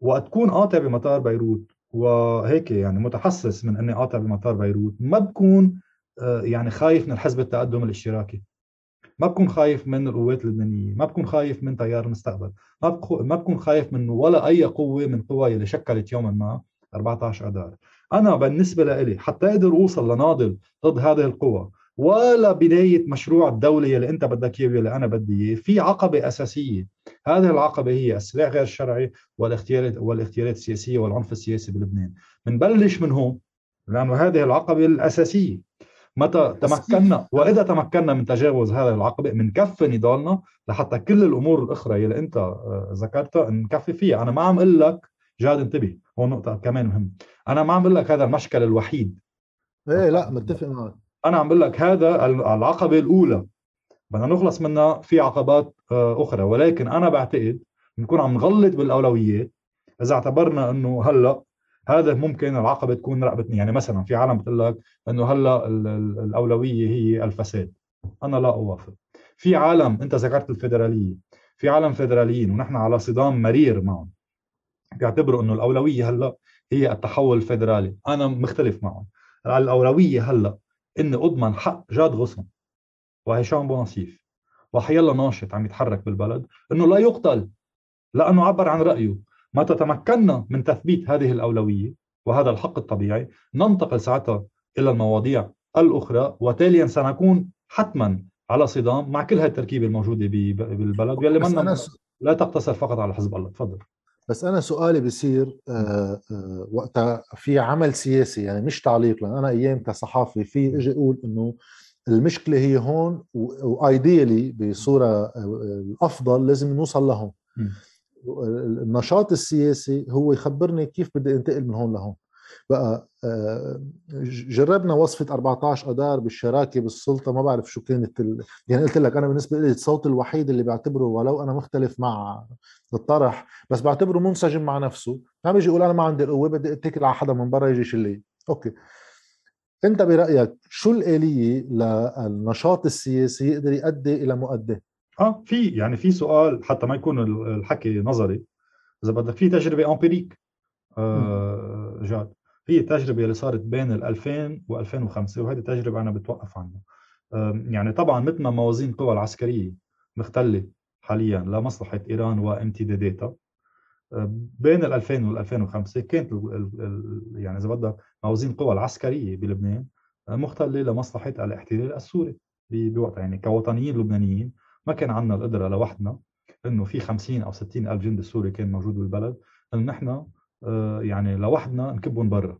Speaker 2: وقت تكون قاطع بمطار بيروت وهيك يعني متحسس من إني قاطع بمطار بيروت ما بكون آه، يعني خايف من الحزب التقدم الاشتراكي. ما بكون خايف من القوات اللبنانية ما بكون خايف من تيار المستقبل ما بكون ما بكون خايف من ولا أي قوة من قوى اللي شكلت يوما ما 14 اذار أنا بالنسبة لي حتى أقدر أوصل لناضل ضد هذه القوى ولا بداية مشروع الدولة اللي أنت بدك إياه واللي أنا بدي إياه. في عقبة أساسية. هذه العقبة هي السلاح غير الشرعي والاختيارات والاختيارات السياسية والعنف السياسي بلبنان. بنبلش من هون لأنه هذه العقبة الأساسية. متى تمكنا وإذا تمكنا من تجاوز هذه العقبة بنكفي نضالنا لحتى كل الأمور الأخرى اللي أنت آه، ذكرتها نكفي فيها. أنا ما عم أقول لك جاد انتبه هون نقطة كمان مهم أنا ما عم أقول لك هذا المشكل الوحيد.
Speaker 1: إيه لا متفق معك.
Speaker 2: أنا عم بقول لك هذا العقبة الأولى. بدنا نخلص منها في عقبات آه، أخرى. ولكن أنا بعتقد نكون عم نغلط بالاولويات إذا اعتبرنا إنه هلأ هذا ممكن العقبة تكون رقبتني يعني مثلا في عالم بتقول لك إنه هلأ الأولوية هي الفساد. أنا لا أوافق. في عالم أنت ذكرت الفيدرالية. في عالم فيدراليين ونحن على صدام مرير معهم بيعتبروا إنه الأولوية هلأ هي التحول الفيدرالي. أنا مختلف معهم الأولوية هلأ اني أضمن حق جاد غصن وهشام بونصيف وحيلا ناشط عم يتحرك بالبلد إنه لا يقتل لأنه عبر عن رأيه. متى تمكنا من تثبيت هذه الأولوية وهذا الحق الطبيعي ننتقل ساعتها إلى المواضيع الأخرى وتاليا سنكون حتما على صدام مع كل هذه التركيبة الموجودة بالبلد واللي من لا تقتصر فقط على حزب الله. تفضل.
Speaker 1: بس أنا سؤالي بصير آه آه وقتها في عمل سياسي يعني مش تعليق لأن أنا أيام كصحافي في أجي أقول إنه المشكلة هي هون وايديالي بصورة آه، الأفضل لازم نوصل لهون. النشاط السياسي هو يخبرني كيف بدي أنتقل من هون لهون. بقى آه، جربنا وصفة 14 أدار بالشراكة بالسلطة ما بعرف شو كانت ال... يعني قلت لك أنا بالنسبة لي الصوت الوحيد اللي بعتبره ولو أنا مختلف مع الطرح بس بعتبره منسجم مع نفسه عم يجي يقول أنا ما عندي القوة بدي أتكل على حدا من برا يجي يشلي أوكي. أنت برأيك شو الآلية للنشاط السياسي يقدر يؤدي إلى مؤدي؟
Speaker 2: آه في يعني في سؤال حتى ما يكون الحكي نظري إذا بدك في تجربة أمبيريك آه جاد. هي التجربه اللي صارت بين ال 2000 و 2005 وهذه التجربه أنا بتوقف عنها. يعني طبعا مثل ما موازين القوى العسكرية مختله حاليا لمصلحة إيران وامتداداتها بين ال 2000 وال 2005 كانت يعني إذا بدك موازين القوى العسكرية بلبنان مختله لمصلحة الاحتلال السوري بوقتها يعني كوطنيين لبنانيين. ما كان عندنا القدرة لوحدنا إنه في 50 أو 60 ألف جندي سوري كان موجود بالبلد. انه نحن يعني لوحدنا نكبهم برا.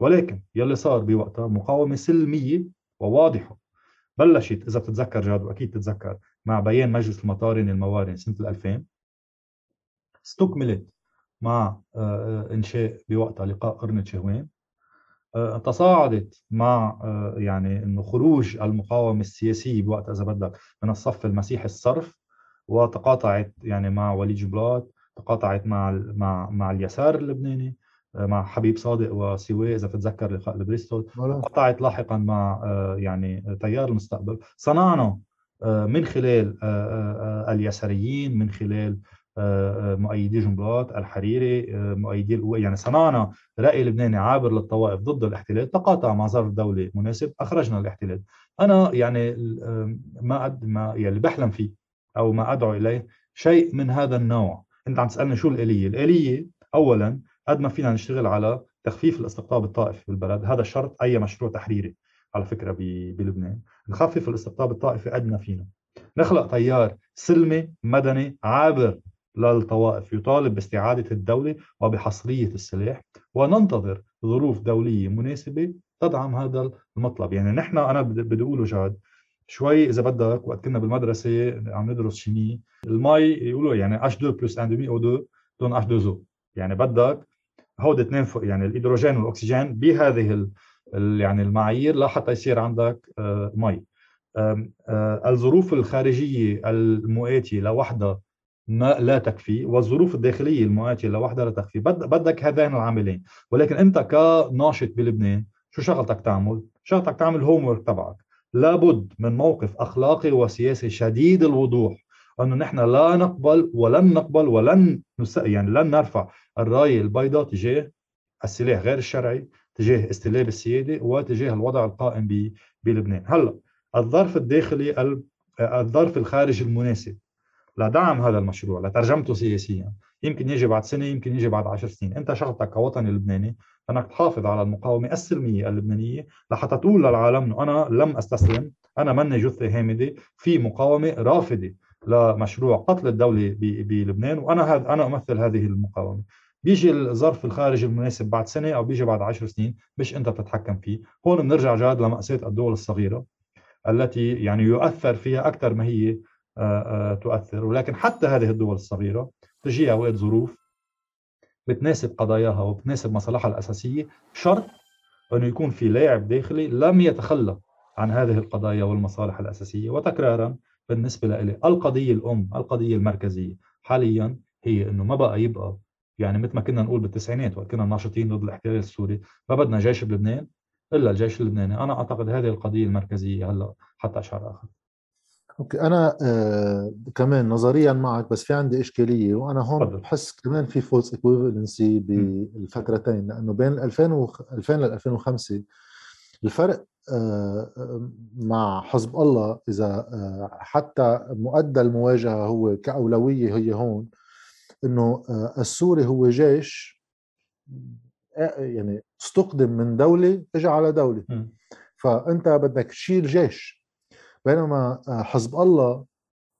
Speaker 2: ولكن يلي صار بوقتها مقاومة سلمية وواضحة. بلشت إذا بتتذكر جاد وأكيد تتذكر مع بيان مجلس المطارن الموارن سنة 2000 استكملت مع آه، آه، إنشاء بوقتها لقاء قرنة شهوان تصاعدت مع يعني إنه خروج المقاومة السياسية بوقت إذا بدك من الصف المسيحي الصرف وتقاطعت يعني مع وليد جبلات تقاطعت مع مع مع اليسار اللبناني آه، مع حبيب صادق وسواء إذا بتتذكر لقاء البريستول تقاطعت لاحقا مع آه، يعني تيار المستقبل. صنعنا آه، من خلال اليساريين من خلال مؤيدي جنبلاط الحريري مؤيدي القوى يعني صنعنا رأي لبناني عابر للطوائف ضد الاحتلال. تقاطع مع ظرف دولي مناسب أخرجنا الاحتلال. أنا يعني ما أد ما يعني بحلم فيه أو ما أدعو إليه شيء من هذا النوع. انت عم تسألني شو الآلية؟ الآلية اولا قد ما فينا نشتغل على تخفيف الاستقطاب الطائفي بالبلد هذا شرط أي مشروع تحريري على فكرة بلبنان. نخفف الاستقطاب الطائفي قد ما فينا. نخلق تيار سلمي مدني عابر للطوائف يطالب باستعادة الدولة وبحصرية السلاح وننتظر ظروف دولية مناسبة تدعم هذا المطلب. يعني نحن أنا بدي أقوله جاد شوي إذا بدك وقت كنا بالمدرسة عم ندرس شيمي المي يقولوا يعني H2 بلس 1 أو 2 دون H2O يعني بدك هود اثنين يعني الهيدروجين والأكسجين بهذه يعني المعايير لحتى يصير عندك آه، مي. آه، الظروف الخارجية المؤاتية لوحدها ما لا تكفي والظروف الداخلية المؤاتية لوحدها لا تكفي. بدك هذين العاملين. ولكن أنت كناشط بلبنان شو شغلتك تعمل؟ شغلتك تعمل homework تبعك. لابد من موقف أخلاقي وسياسي شديد الوضوح أنه نحن لا نقبل ولن نقبل ولن نس... يعني لن نرفع الرايه البيضاء تجاه السلاح غير الشرعي تجاه استلاب السيادة وتجاه الوضع القائم ب... بلبنان. هلأ الظرف الداخلي الظرف الخارجي المناسب. لدعم هذا المشروع لترجمته سياسيا. يمكن يجي بعد سنة يمكن يجي بعد عشر سنين. أنت شغلتك كوطني لبناني أنك تحافظ على المقاومة السلمية اللبنانية لحتى تقول للعالم إنه أنا لم أستسلم أنا مني جثة هامدة في مقاومة رافضه لمشروع قتل الدولة بلبنان وأنا هذا أنا أمثل هذه المقاومة. بيجي الظرف الخارجي المناسب بعد سنة أو بيجي بعد عشر سنين مش أنت بتتحكم فيه. هون بنرجع جاد لمأساة الدول الصغيرة التي يعني يؤثر فيها أكثر ما هي تؤثر. ولكن حتى هذه الدول الصغيرة تجي أوقات ظروف بتناسب قضاياها وبتناسب مصالحها الأساسية شرط أنه يكون في لاعب داخلي لم يتخلى عن هذه القضايا والمصالح الأساسية. وتكرارا بالنسبة لي القضية الأم القضية المركزية حاليا هي إنه ما بقى يبقى يعني مثل ما كنا نقول بالتسعينات وقت كنا ناشطين ضد الاحتلال السوري ما بدنا جيش بلبنان إلا الجيش اللبناني. أنا أعتقد هذه القضية المركزية هلأ حتى اشعار آخر.
Speaker 1: okay أنا آه كمان نظريا معك بس في عندي إشكالية وأنا هون فضل. بحس كمان في false equivalency بالفترتين لأنه بين 2000 و 2000 ل 2005 الفرق آه مع حزب الله إذا آه حتى مؤدى المواجهة هو كأولوية هي هون إنه آه السوري هو جيش آه، يعني استقدم من دولة اجى على دولة م. فأنت بدك تشيل جيش بينما آه، حزب الله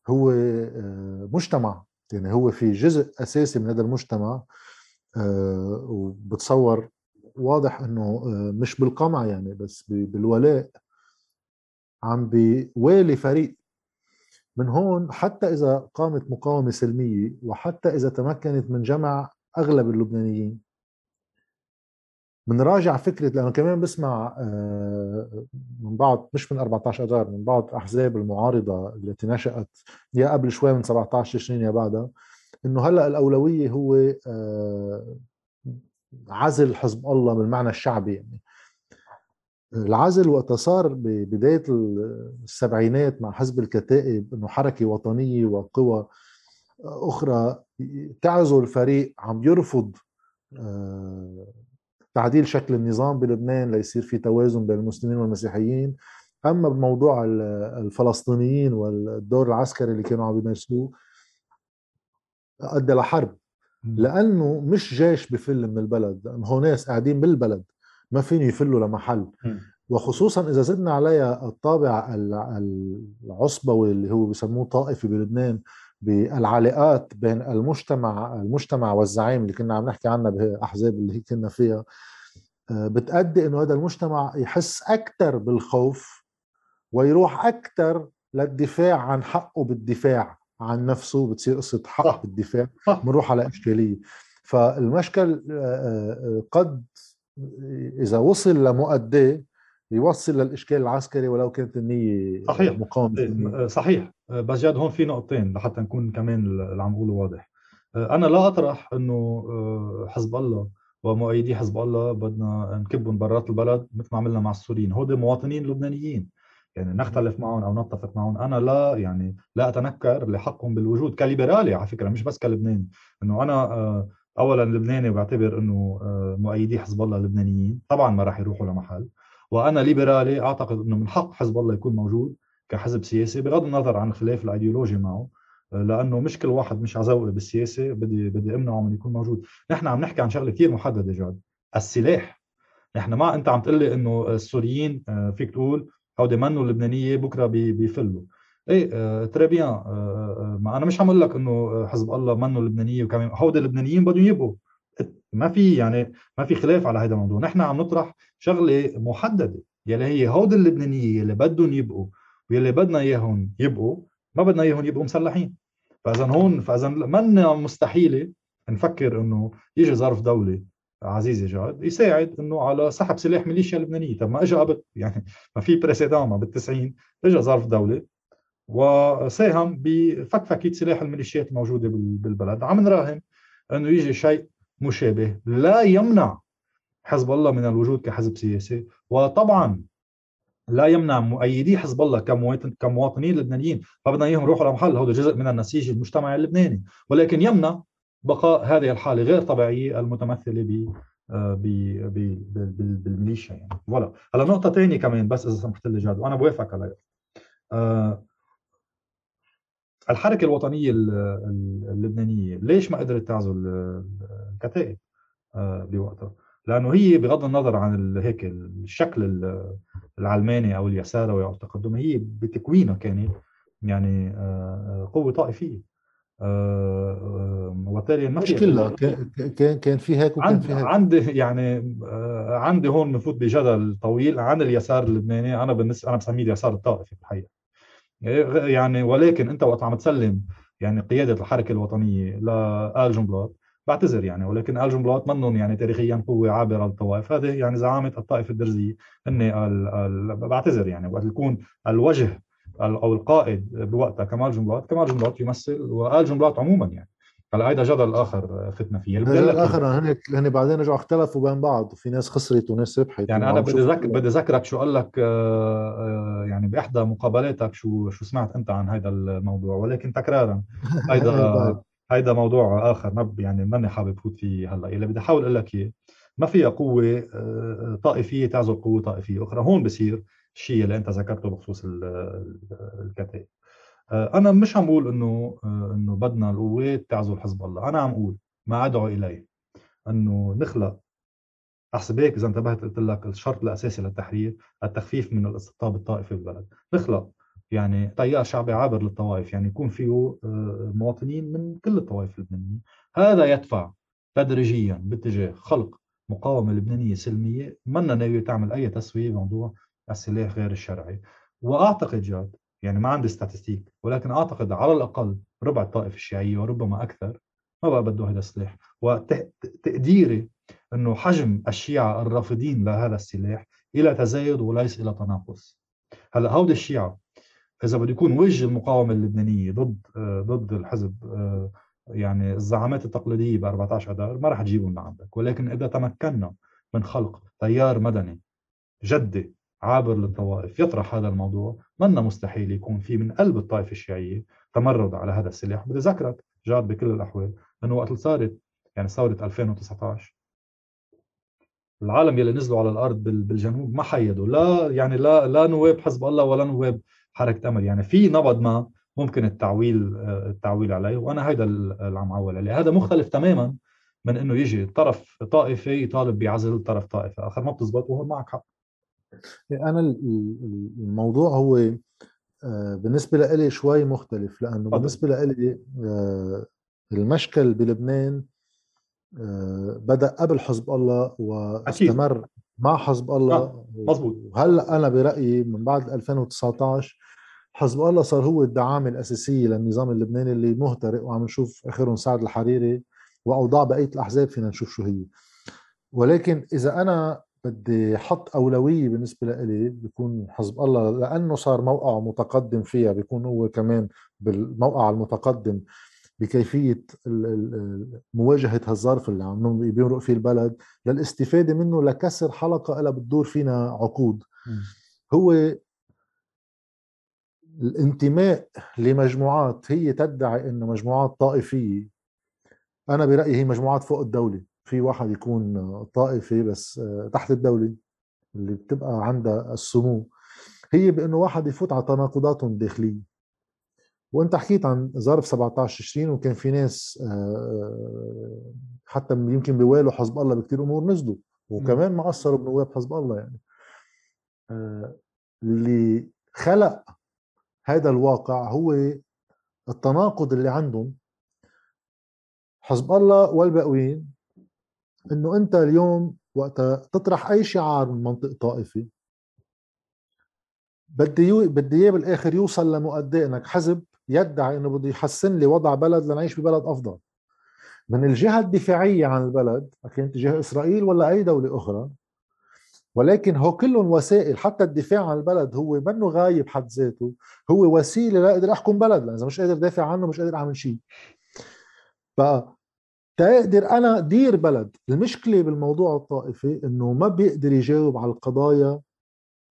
Speaker 1: هو آه، مجتمع. يعني هو في جزء أساسي من هذا المجتمع آه، وبتصور واضح إنه مش بالقمع يعني بس بالولاء. عم بيوالي فريق. من هون حتى إذا قامت مقاومة سلمية وحتى إذا تمكنت من جمع أغلب اللبنانيين بنراجع فكرة لأنه كمان بسمع آه، من بعض مش من 14 آذار من بعض أحزاب المعارضة التي نشات يا قبل شوي من 17 تشرين يا بعدها إنه هلأ الأولوية هو آه، عزل حزب الله بالمعنى الشعبي يعني. العزل وقت صار ببدايه السبعينات مع حزب الكتائب إنه حركة وطنية وقوى أخرى تعزل فريق عم يرفض آه، تعديل شكل النظام بلبنان ليصير في توازن بين المسلمين والمسيحيين. أما بموضوع الفلسطينيين والدور العسكري اللي كانوا عم يمارسوه أدى لحرب. لأنه مش جيش بفل من البلد هو ناس قاعدين بالبلد ما فين يفلوا لمحل. وخصوصا إذا زدنا عليها الطابع العصبوي اللي هو بسموه طائفي بلبنان بالعلاقات بين المجتمع المجتمع والزعيم اللي كنا عم نحكي عنها بأحزاب اللي كنا فيها آه، بتأدي إنه هذا المجتمع يحس أكثر بالخوف ويروح أكثر للدفاع عن حقه بالدفاع عن نفسه بتصير قصة حق بالدفاع بنروح على إشكالية. فالمشكل آه، آه، قد إذا وصل لمؤداه يوصل للإشكال العسكري ولو كانت النية
Speaker 2: صحيح. مقاومة إيه، صحيح. بس جد هون في نقطتين لحتى نكون كمان اللي عم بقوله واضح. أنا لا أطرح إنه حزب الله ومؤيدي حزب الله بدنا نكبهم برات البلد مثل ما عملنا مع السوريين. هودي مواطنين لبنانيين. يعني نختلف معهم أو نتفق معهم. أنا لا يعني لا أتنكر لحقهم بالوجود كليبرالي على فكرة مش بس كلبناني. إنه أنا آه، اولا لبناني بعتبر إنه آه، مؤيدي حزب الله لبنانيين. طبعا ما راح يروحوا لمحل. وأنا ليبرالي أعتقد إنه من حق حزب الله يكون موجود كحزب سياسي بغض النظر عن الخلاف الأيديولوجي معه لأنه مش كل واحد مش ع ذوقي بالسياسة بدي بدي أمنعه من يكون موجود. نحن عم نحكي عن شغلة كثير محددة جاد السلاح. نحن ما أنت عم تقول لي إنه السوريين آه، فيك تقول هودي منوا اللبنانية بكرة بيفلوا. إيه آه، تري بيان آه، ما أنا مش عم أقول لك إنه حزب الله منوا اللبنانية وكمان هودي اللبنانيين بدهم يبقوا. ما في يعني ما في خلاف على هذا الموضوع. نحن عم نطرح شغلة محددة يلي هي هودي اللبنانية اللي بدهم يبقوا واللي بدنا اياهم يبقوا ما بدنا اياهم يبقوا مسلحين. فإذا هون فإذا من مستحيلة نفكر إنه يجي ظرف دولي عزيزي جاد يساعد إنه على سحب سلاح ميليشيا لبنانيه طب ما اجى قبل يعني ما في بريسيدان ما بال90 اجى ظرف دولي وساهم بفكفكة سلاح الميليشيات الموجودة بالبلد. عم نراهن إنه يجي شيء مشابه لا يمنع حزب الله من الوجود كحزب سياسي. وطبعا لا يمنع مؤيدي حزب الله كمواطن كمواطنين لبنانيين. فبدنا إياهم يروحوا لمحل هذا جزء من النسيج المجتمعي اللبناني. ولكن يمنع بقاء هذه الحالة غير طبيعية المتمثلة ب آه، بالميليشيا يعني. فوالا. هلا نقطة ثانية كمان بس إذا سمحت لي جاد وأنا بوافق عليها. أه الحركة الوطنية اللبنانية ليش ما قدرت تعزل الكتائب أه بوقتها؟ لأنه هي بغض النظر عن هيك الشكل العلماني أو اليساروي أو التقدمي هي بتكوينها كانت يعني آه، آه، قوة طائفية. آه، آه، وبالتالي
Speaker 1: مش كلها كان كان في هيك وكان في
Speaker 2: هيك. عندي يعني آه، عندي هون بفوت بجدل طويل عن اليسار اللبناني. أنا بالنسبة أنا بسميه اليسار الطائفي الحقيقة يعني ولكن أنت وقت عم تسلم يعني قيادة الحركة الوطنية لآل جنبلاط بعتذر يعني ولكن آل جنبلاط منهم يعني تاريخيا قوة عابرة للطوائف هذه يعني زعامة الطائفة الدرزية هن بعتذر يعني وقت يكون الوجه أو القائد بوقتها كمال جنبلاط كمال جنبلاط يمثل وآل جنبلاط عموما يعني هلا هيدا جدل آخر فتنا فيه.
Speaker 1: الجدل الآخر هن هن بعدين رجعوا اختلفوا بين بعض وفي ناس خسرت وناس ربحت.
Speaker 2: يعني أنا بدي ذكر بدي ذكرك شو قال لك آه، آه، يعني بإحدى مقابلاتك شو شو سمعت أنت عن هذا الموضوع ولكن تكرارا. هيدا هيدا موضوع آخر ما يعني ماني حابب فوت فيه هلأ. اللي بدي أحاول أقول لك إياه ما فيها قوة آه، طائفية تعزل قوة طائفية أخرى. هون بصير الشيء اللي أنت ذكرته بخصوص الكتائب. أنا مش عم بقول إنه آه، إنه بدنا القوات تعزل حزب الله. أنا عم أقول ما ادعو اليه إنه نخلق احسب هيك إذا انتبهت قلت لك الشرط الأساسي للتحرير التخفيف من الاستقطاب الطائفي بالبلد نخلق يعني تيار شعبي عابر للطوائف يعني يكون فيه آه، مواطنين من كل الطوائف اللبنانية. هذا يدفع تدريجيا باتجاه خلق مقاومة لبنانية سلمية. منا ناوية تعمل أي تسوية بموضوع السلاح غير الشرعي. وأعتقد جاد يعني ما عندي ستاتستيك ولكن أعتقد على الأقل ربع الطائفه الشيعية وربما أكثر ما بقى بده هذا السلاح وتقديري إنه حجم الشيعة الرافضين لهذا السلاح إلى تزايد وليس إلى تناقص. هلأ هودي الشيعة إذا بده يكون وجه المقاومة اللبنانية ضد ضد الحزب يعني الزعامات التقليدية ب 14 اذار ما راح تجيبهم لعندك. ولكن إذا تمكنا من خلق تيار مدني جدي عابر للطوائف يطرح هذا الموضوع. منا مستحيل يكون في من قلب الطائفة الشيعية تمرد على هذا السلاح؟ بدي ذكرك جاد بكل الأحوال أنه وقت صارت يعني ثورة 2019 العالم يلي نزلوا على الأرض بالجنوب ما حيدوا. لا يعني لا لا نواب حزب الله ولا نواب حركة امل يعني في نبض ما ممكن التعويل التعويل عليه وأنا هيدا اللي عم عول عليه هذا مختلف تماما من إنه يجي طرف طائفي يطالب بعزل طرف طائفة آخر ما بتزبط وهو معك حق.
Speaker 1: أنا الموضوع هو آه، بالنسبة لي شوي مختلف لأنه بالنسبة لي آه، المشكل بلبنان آه، بدأ قبل حزب الله واستمر أكيد. مع حزب الله
Speaker 2: مظبوط
Speaker 1: وهلأ أنا برأيي من بعد 2019 حزب الله صار هو الدعامه الاساسيه للنظام اللبناني اللي مهترئ وعم نشوف آخرهم سعد الحريري وأوضاع بقية الأحزاب فينا نشوف شو هي. ولكن إذا أنا بدي أحط أولوية بالنسبة لإلي بيكون حزب الله لأنه صار موقع متقدم فيها بيكون هو كمان بالموقع المتقدم بكيفية مواجهة هالظرف اللي عم بيمرق فيه البلد للاستفادة منه لكسر حلقة لها بتدور فينا عقود. هو الانتماء لمجموعات هي تدعي إنه مجموعات طائفية. أنا برأيي هي مجموعات فوق الدولة. في واحد يكون طائفي بس تحت الدولة اللي بتبقى عندها السمو. هي بأنه واحد يفوت على تناقضاتهم الداخلية. وأنت حكيت عن ظرف 17 20 وكان في ناس آه، حتى يمكن بوالوا حزب الله بكثير أمور نزلوا. وكمان ما قصروا بنواب حزب الله يعني. آه، اللي خلق هذا الواقع هو التناقض اللي عندهم حزب الله والباقوين إنه أنت اليوم وقت تطرح أي شعار من منطق طائفي بدي يو... بدي إياه بالآخر يوصل لمؤداه إنك حزب يدعي إنه بده يحسن لي وضع بلد لنعيش ببلد أفضل. من الجهة الدفاعية عن البلد كانت تجاه إسرائيل ولا أي دولة أخرى ولكن هو كلهم وسائل حتى الدفاع عن البلد هو منه غايب حد ذاته هو وسيلة لاقدر أحكم بلد لأن إذا مش قادر دافع عنه مش قادر أعمل شيء. ف تقدر أنا دير بلد. المشكلة بالموضوع الطائفي إنه ما بيقدر يجاوب على القضايا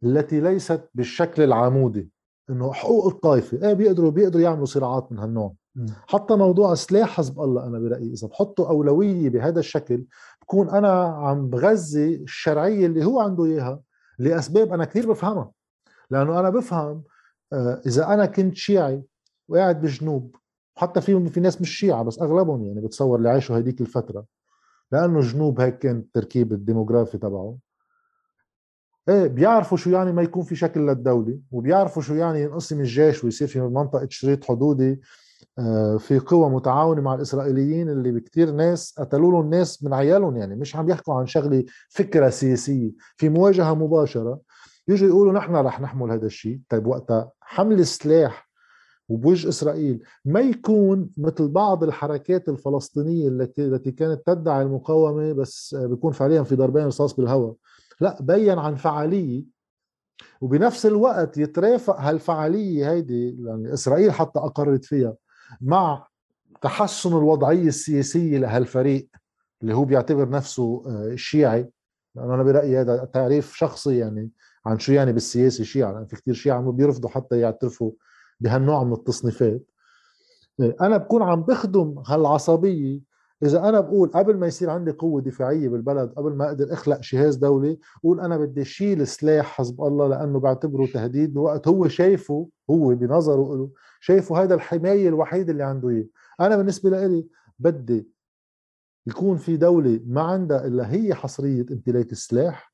Speaker 1: التي ليست بالشكل العمودي. إنه حقوق الطائفة إيه بيقدروا بيقدروا يعملوا صراعات من هالنوع. حتى موضوع سلاح حزب الله أنا برأيي إذا بحطوا أولوية بهذا الشكل بكون أنا عم بغذي الشرعية اللي هو عنده إياها لأسباب أنا كثير بفهمها. لأنه أنا بفهم آه، إذا أنا كنت شيعي وقاعد بالجنوب حتى في في ناس مش شيعة بس أغلبهم يعني بتصور اللي عاشوا هديك الفترة. لأنه الجنوب هيك كان التركيب الديموغرافي تبعه. إيه بيعرفوا شو يعني ما يكون في شكل للدولة وبيعرفوا شو يعني ينقسم الجيش ويصير في منطقة شريط حدودي آه، في قوى متعاونة مع الإسرائيليين اللي بكثير ناس قتلوا لهم ناس من عيالهم يعني مش عم يحكوا عن شغلة فكرة سياسية. في مواجهة مباشرة يجوا يقولوا نحن رح نحمل هذا الشيء. طيب وقتها حمل السلاح وبوجه إسرائيل ما يكون مثل بعض الحركات الفلسطينية التي التي كانت تدعي المقاومة بس بيكون فعليا في ضربين رصاص بالهواء. لا بين عن فعالية وبنفس الوقت يترافق هالفعالية هيدي يعني إسرائيل حتى أقرت فيها مع تحسن الوضعية السياسية لهالفريق اللي هو بيعتبر نفسه آه، شيعي. لأنه أنا برأيي هذا تعريف شخصي يعني عن شو يعني بالسياسة شيعي لأن في كثير شيعة بيرفضوا حتى يعترفوا بهالنوع من التصنيفات. أنا بكون عم بخدم هالعصبية. إذا أنا بقول قبل ما يصير عندي قوة دفاعية بالبلد قبل ما أقدر أخلق جهاز دولي قول أنا بدي اشيل سلاح حزب الله لأنه بعتبره تهديد بوقت هو شايفه هو بنظره له شايفه هذا الحماية الوحيد اللي عنده إياه. أنا بالنسبة لي بدي يكون في دولة ما عندها إلا هي حصرية امتلاك السلاح.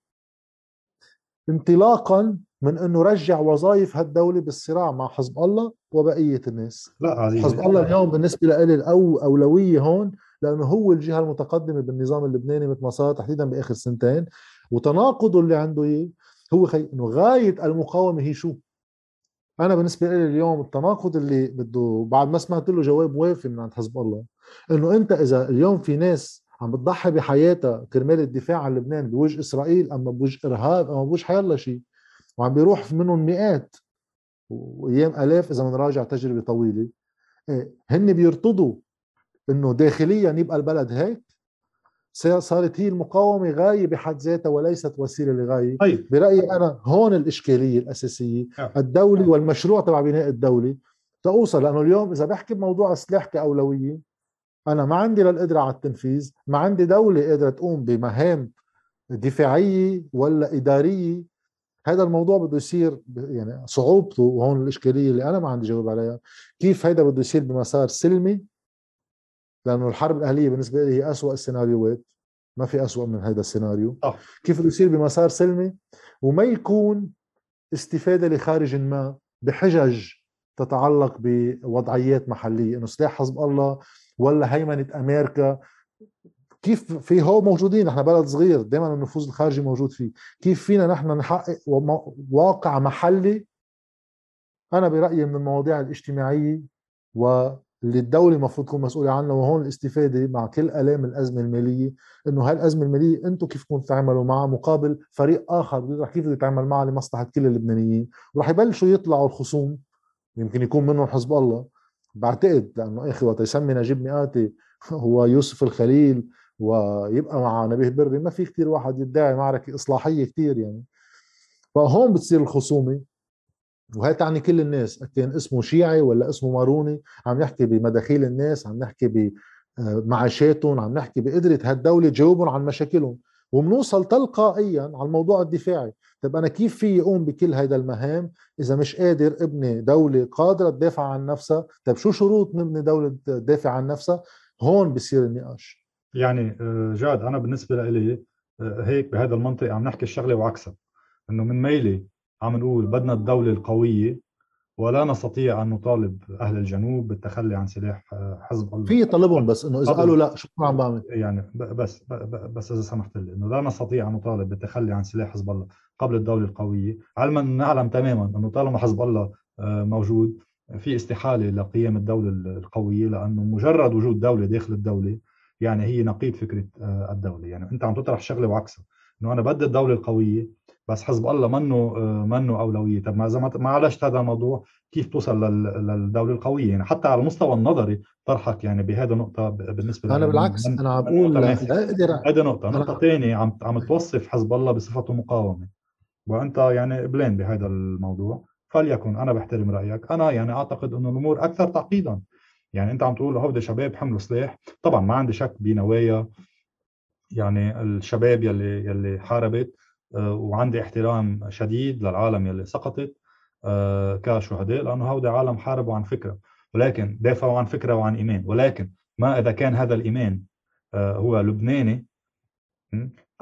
Speaker 1: انطلاقا من إنه رجع وظائف هالدولة بالصراع مع حزب الله وبقية الناس. لا عزيزي حزب الله اليوم بالنسبة لي الأو أولوية هون لأنه هو الجهة المتقدمة بالنظام اللبناني مثل ما صار تحديدا بآخر سنتين. وتناقضه اللي عنده إياه هو خي... إنه غاية المقاومة هي شو؟ أنا بالنسبة لي اليوم التناقض اللي بده بعد ما سمعت له جواب وافي من عند حزب الله إنه أنت إذا اليوم في ناس عم بتضحي بحياتها كرمال الدفاع عن لبنان بوجه إسرائيل أما بوجه إرهاب أما بوجه حيالله شيء وعم بيروح منهم مئات وأيام آلاف إذا بنراجع تجربة طويلة إيه، هن بيرتضوا إنه داخليا يبقى البلد هيك صارت هي المقاومة غاية بحد ذاتها وليست وسيلة لغاية طيب. برأيي أنا هون الإشكالية الأساسية أه. الدولة والمشروع تبع بناء الدولة توصل لأنه اليوم إذا بحكي بموضوع السلاح كأولوية أنا ما عندي للقدره على التنفيذ ما عندي دولة قادرة تقوم بمهام دفاعية ولا إدارية هذا الموضوع بده يصير يعني صعوبته وهون الإشكالية اللي أنا ما عندي جواب عليها كيف هيدا بده يصير بمسار سلمي؟ لأنه الحرب الأهلية بالنسبة لي هي اسوء السيناريوهات ما في اسوء من هذا السيناريو. أوه. كيف بده يصير بمسار سلمي؟ وما يكون استفادة لخارج ما بحجج تتعلق بوضعيات محلية إنه سلاح حزب الله ولا هيمنة أمريكا كيف في هو موجودين إحنا بلد صغير دائما النفوذ الخارجي موجود فيه. كيف فينا نحن نحقق واقع محلي؟ أنا برأيي من المواضيع الاجتماعية واللي الدولة المفروض تكون مسؤولة عنها وهون الاستفادة مع كل آلام الأزمة المالية إنه هالأزمة المالية أنتم كيف تكونوا تتعاملوا معها مقابل فريق آخر رح كيف بده يتعامل معها لمصلحة كل اللبنانيين. ورح يبلشوا يطلعوا الخصوم يمكن يكون منهم حزب الله. بعتقد لأنه أخي وقت يسمي نجيب مئاتي هو يوسف الخليل ويبقى مع نبيه بري. ما في كتير واحد يدعي معركة إصلاحية كتير يعني. فهون بتصير الخصومة وهي تعني كل الناس كان اسمه شيعي ولا اسمه ماروني عم نحكي بمداخيل الناس عم نحكي بمعاشاتهم عم نحكي بقدرة هالدولة تجاوبهم عن مشاكلهم. وبنوصل تلقائيا على الموضوع الدفاعي. طيب أنا كيف في أقوم بكل هيدا المهام إذا مش قادر ابني دولة قادرة تدافع عن نفسها؟ طيب شو شروط نبني دولة تدافع عن نفسها؟ هون بصير النقاش.
Speaker 2: يعني آه، جاد أنا بالنسبة لي آه، هيك بهذا المنطق عم نحكي الشغلة وعكسها. إنه من ميلي عم نقول بدنا الدولة القوية ولا نستطيع أن نطالب أهل الجنوب بالتخلي عن سلاح آه، حزب الله.
Speaker 1: في طلبهم بس إنه إذا قالوا لا شو عم بعمل
Speaker 2: يعني بس بس إذا سمحت لي إنه لا نستطيع أن نطالب بالتخلي عن سلاح حزب الله قبل الدولة القوية. علما نعلم تماما إنه طالما حزب الله موجود في استحالة لقيام الدولة القوية لأنه مجرد وجود دولة داخل الدولة يعني هي نقيض فكرة آه، الدولة. يعني أنت عم تطرح شغلة وعكسها. إنه أنا بدي الدولة القوية بس حزب الله منه منه أولوية. طب ما إذا ما عالجت هذا الموضوع؟ كيف توصل للدولة القوية؟ يعني حتى على المستوى النظري طرحك يعني بهذا النقطه بالنسبة
Speaker 1: أنا بالعكس أنا عم بقول
Speaker 2: أقدر هذا نقطة. نقطة ثانية عم عم توصف حزب الله بصفته مقاومة. وأنت يعني بلين بهذا الموضوع. فليكن أنا بحترم رأيك. أنا يعني أعتقد إنه الأمور أكثر تعقيدا. يعني أنت عم تقول هودي شباب حملوا سلاح. طبعا ما عندي شك بنوايا يعني الشباب يلي يلي حاربت آه، وعندي احترام شديد للعالم يلي سقطت آه، كشهداء لأنه هودي عالم حاربوا عن فكرة. ولكن دافعوا عن فكرة وعن إيمان. ولكن ما إذا كان هذا الإيمان آه، هو لبناني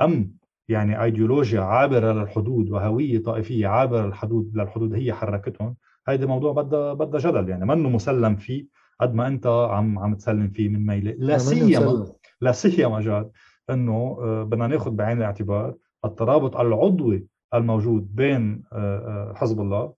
Speaker 2: أم يعني ايديولوجيا عابرة للحدود وهوية طائفية عابرة للحدود للحدود هي حركتهم هيدا موضوع بدها بدها جدل. يعني منه مسلم فيه قد ما أنت عم عم تسلم فيه من ميلة. لا سيما لا سيما جاد إنه بدنا ناخذ بعين الاعتبار الترابط العضوي الموجود بين آه، آه، حزب الله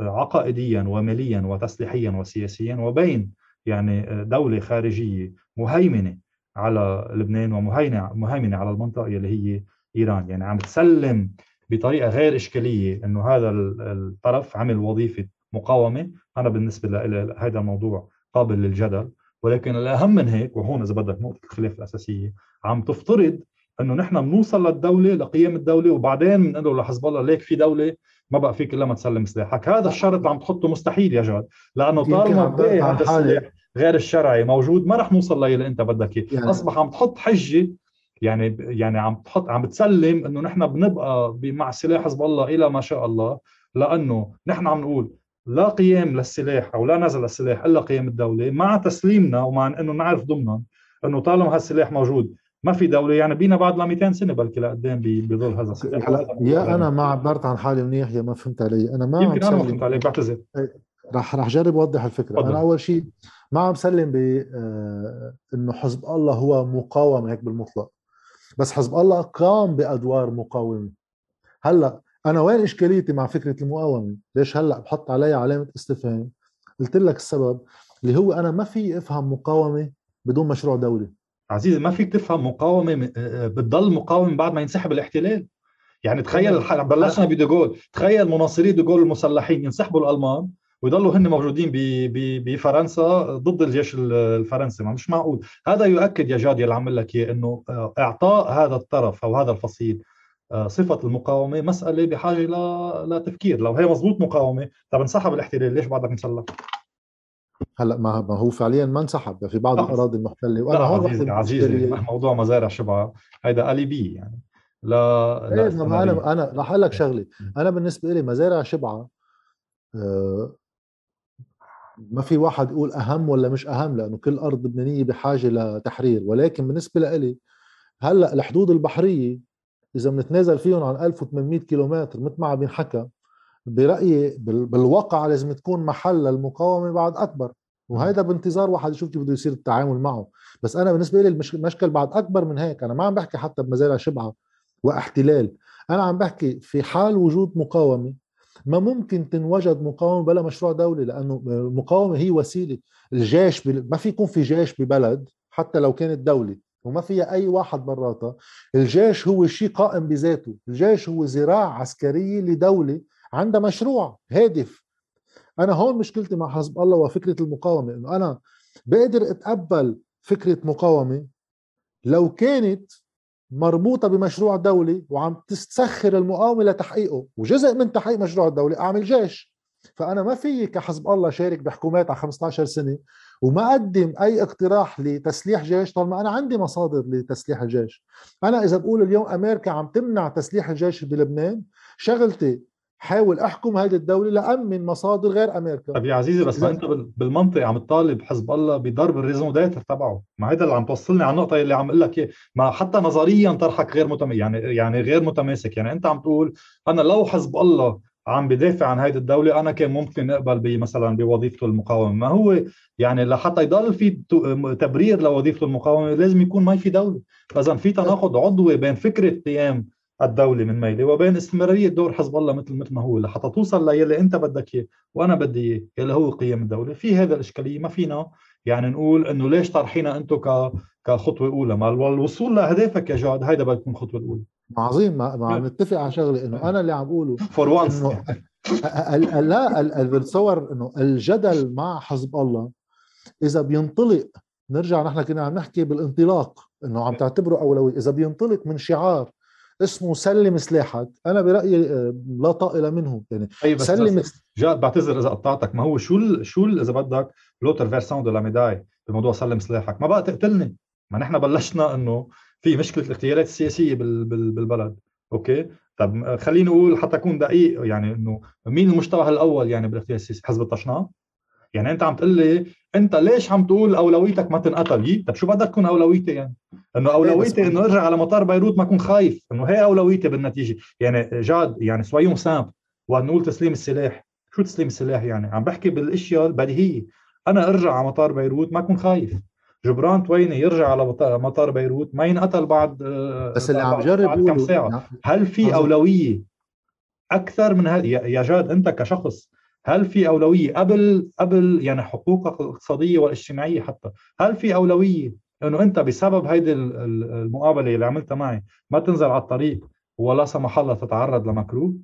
Speaker 2: آه، عقائديا وماليا وتسليحيا وسياسيا وبين يعني دولة خارجية مهيمنة على لبنان ومهيمنة مهيمنة على المنطقة اللي هي إيران. يعني عم تسلم بطريقة غير إشكالية أنه هذا الطرف عمل وظيفة مقاومة. أنا بالنسبة لي هذا الموضوع قابل للجدل ولكن الأهم من هيك وهون إذا بدك نقطة الخلاف الأساسية عم تفترض إنه نحن بنوصل للدولة لقيام الدولة وبعدين بنقول لحزب الله ليك في دولة ما بقى فيك إلا ما تسلم سلاحك. هذا الشرط اللي عم تحطه مستحيل يا جاد لأنه طالما باقي هذا السلاح غير الشرعي موجود ما رح نوصل للي أنت بدك إياه. يعني أصبح عم تحط حجة يعني يعني عم تحط عم بتسلم إنه نحن بنبقى مع سلاح حزب الله إلى ما شاء الله لأنه نحن عم نقول لا قيام للسلاح أو لا نزل للسلاح إلا قيام الدولة مع تسليمنا ومع إنه نعرف ضمنا إنه طالما هالسلاح موجود ما في دولة يعني بينا بعد ل 200 سنة بلكي لقدام بظل هذا
Speaker 1: هلا يا أنا ما عبرت عن حالي منيح يا ما فهمت علي. أنا ما
Speaker 2: يمكن أنا ما فهمت عليك بعتذر.
Speaker 1: إيه، رح رح جرب اوضح الفكرة. فضل. أنا أول شيء ما عم سلم ب آه إنه حزب الله هو مقاومه هيك بالمطلق. بس حزب الله قام بأدوار مقاومة. هلأ أنا وين إشكاليتي مع فكرة المقاومة؟ ليش هلأ بحط عليها علامة استفهام؟ قلت لك السبب اللي هو أنا ما في أفهم مقاومة بدون مشروع دولي.
Speaker 2: عزيزي ما فيك تفهم مقاومة آه، بتضل مقاومة بعد ما ينسحب الاحتلال. يعني تخيل بلشنا بدوغول تخيل مناصري دوغول المسلحين ينسحبوا الألمان ويضلوا هن موجودين بفرنسا ضد الجيش الفرنسي. ما مش معقول. هذا يؤكد يا جاد اللي عم لك إياه إنه آه، إعطاء هذا الطرف أو هذا الفصيل آه، صفة المقاومة مسألة بحاجة لتفكير لو هي مضبوط مقاومة طب انسحب الاحتلال. ليش بعدك مسلح
Speaker 1: هلأ ما ما هو فعليا ما انسحب. في بعض الأراضي المحتلة.
Speaker 2: وأنا هون عزيزي, عزيزي. موضوع مزارع شبعه هيدا آليبي يعني.
Speaker 1: لا, لا إيه أنا أنا رح أقول لك شغلة. أنا بالنسبة لي مزارع شبعة آه ما في واحد يقول أهم ولا مش أهم لأنه كل أرض لبنانيه بحاجة لتحرير. ولكن بالنسبة لي هلأ الحدود البحرية إذا بنتنازل فيهم عن 1800 كيلومتر مثل ما عم بينحكى برأيي بالواقع لازم تكون محل للمقاومة بعد أكبر. وهذا بانتظار واحد يشوف كيف بده يصير التعامل معه. بس أنا بالنسبة لي المشكل بعد أكبر من هيك. أنا ما عم بحكي حتى بمزارع شبعة واحتلال. أنا عم بحكي في حال وجود مقاومة ما ممكن تنوجد مقاومة بلا مشروع دولي لأنه المقاومه هي وسيلة. الجيش ما في يكون في جيش ببلد حتى لو كانت دولة. وما فيها أي واحد براتها الجيش هو شيء قائم بذاته. الجيش هو ذراع عسكرية لدولة عندها مشروع هادف. أنا هون مشكلتي مع حزب الله وفكرة المقاومة إنه أنا بقدر أتقبل فكرة مقاومة لو كانت مربوطة بمشروع دولي وعم تسخر المقاومة لتحقيقه وجزء من تحقيق مشروع الدولي أعمل جيش. فأنا ما في كحزب الله شارك بحكومات على 15 سنة وما أقدم أي اقتراح لتسليح جيش طالما أنا عندي مصادر لتسليح الجيش. أنا إذا بقول اليوم أمريكا عم تمنع تسليح الجيش بلبنان شغلتي حاول أحكم هذه الدولة لأمن مصادر غير أمريكا.
Speaker 2: طيب يا عزيزي بس ما أنت بالمنطق عم تطالب حزب الله بضرب ال raison d'être تبعه. ما هذا اللي عم توصلني على النقطة اللي عم أقول لك ما حتى نظريا طرحك غير متم... يعني يعني غير متماسك. يعني أنت عم تقول أنا لو حزب الله عم بدافع عن هذه الدولة أنا كان ممكن أقبل مثلا بوظيفته المقاومة. ما هو يعني لحتى يضل في تبرير لوظيفته المقاومة لازم يكون ما في دولة. فإذا في تناقض عضوي بين فكرة قيام الدولة من ميلة وبين استمرارية دور حزب الله مثل مثل ما هو. لحتى توصل للي أنت بدك إياه وأنا بدي إياه اللي هو قيم الدولة. في هذا الإشكالية ما فينا يعني نقول إنه ليش طرحينا أنتم ك كخطوة أولى؟ ما الوصول لأهدافك يا جاد هيدا بدها تكون الخطوة الأولى
Speaker 1: عظيم ما عم نتفق على شغله إنه أنا اللي عم بقوله
Speaker 2: فور وانس
Speaker 1: لا بتصور إنه الجدل مع حزب الله إذا بينطلق نرجع نحن كنا عم نحكي بالانطلاق إنه عم تعتبره أولوية إذا بينطلق من شعار اسمه سلم سلاحك أنا برأيي آه، لا طائل منه. يعني
Speaker 2: طيب بس سلم بس جاد بعتذر إذا قطعتك ما هو شو ال شو ال إذا بدك l'autre versant de la médaille بموضوع سلم سلاحك؟ ما بقى تقتلني. ما نحن بلشنا إنه في مشكلة الاغتيالات السياسية بالبلد. okay؟ طب خليني أقول حتى أكون دقيق يعني إنه مين المشتبه الأول يعني بالاغتيال السياسي؟ حزب الطاشناق يعني أنت عم تقول لي أنت ليش عم تقول أولويتك ما تنقتل؟ يي طب شو بدك تكون أولويتي يعني؟ إنه إيه، أولويتي إنه ارجع على مطار بيروت ما أكون خايف. إنه هي أولويتي بالنتيجة. يعني جاد يعني soyons simples ونقول تسليم السلاح. شو تسليم السلاح يعني؟ عم بحكي بالأشياء البديهية. أنا أرجع على مطار بيروت ما أكون خايف. جبران تويني يرجع على مطار بيروت. ما ينقتل بعد
Speaker 1: بس اللي عم جرب
Speaker 2: كم ساعة؟ هل في أولوية؟ أكثر من هذا يا جاد أنت كشخص هل في أولوية قبل قبل يعني حقوقك الاقتصاديه والاجتماعية حتى هل في أولوية إنه أنت بسبب هيدي المقابلة اللي عملتها معي ما تنزل على الطريق ولا سمح الله تتعرض لمكروه؟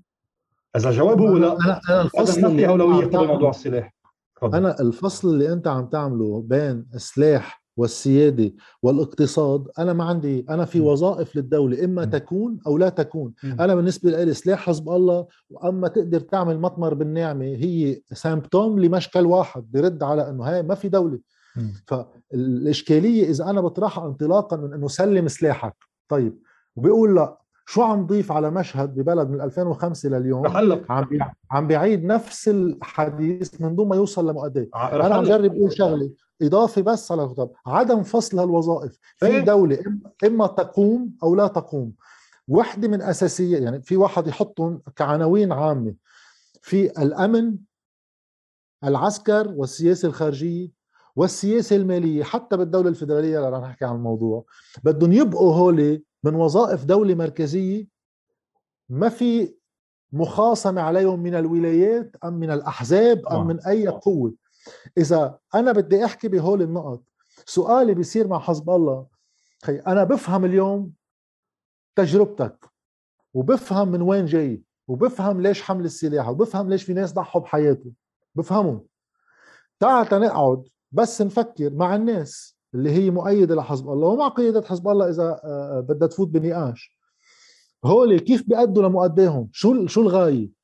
Speaker 2: إذا الجواب هو لا
Speaker 1: أنا أنا الفصل
Speaker 2: في أولوية قبل موضوع السلاح.
Speaker 1: أنا الفصل اللي أنت عم تعمله بين السلاح والسيادة والاقتصاد أنا ما عندي أنا في وظائف للدولة إما تكون أو لا تكون. أنا بالنسبة لي سلاح حزب الله واما تقدر تعمل مطمر بالنعمة هي سامبتوم لمشكل واحد برد على إنه هاي ما في دولة. فالإشكالية إذا أنا بطرحها انطلاقا من إنه سلم سلاحك. طيب وبيقول لا شو عم ضيف على مشهد ببلد من 2005 لليوم؟ عم عم بيعيد نفس الحديث من دون ما يوصل لمؤداه أنا عم جرب أقول شغلة. اضافه بس على الخطاب عدم فصل هالوظائف في إيه؟ دولة إما تقوم أو لا تقوم. وحدة من أساسية يعني في واحد يحطهم كعناوين عامة. في الأمن العسكر والسياسة الخارجية والسياسة المالية. حتى بالدولة الفدراليه اللي رح نحكي عن الموضوع. بدهم يبقوا هولي من وظائف دولة مركزية. ما في مخاصمة عليهم من الولايات أم من الأحزاب أم من أي قوة. إذا أنا بدي أحكي بهول النقط سؤالي بيصير مع حزب الله. خي أنا بفهم اليوم تجربتك وبفهم من وين جاي وبفهم ليش حمل السلاح وبفهم ليش في ناس ضحوا بحياته. بفهمه تعال تنقعد بس نفكر مع الناس اللي هي مؤيدة لحزب الله ومع قيادة حزب الله إذا آه، آه، بدها تفوت بنقاش. هول كيف بيأدوا لمؤداهم شو شو الغاية؟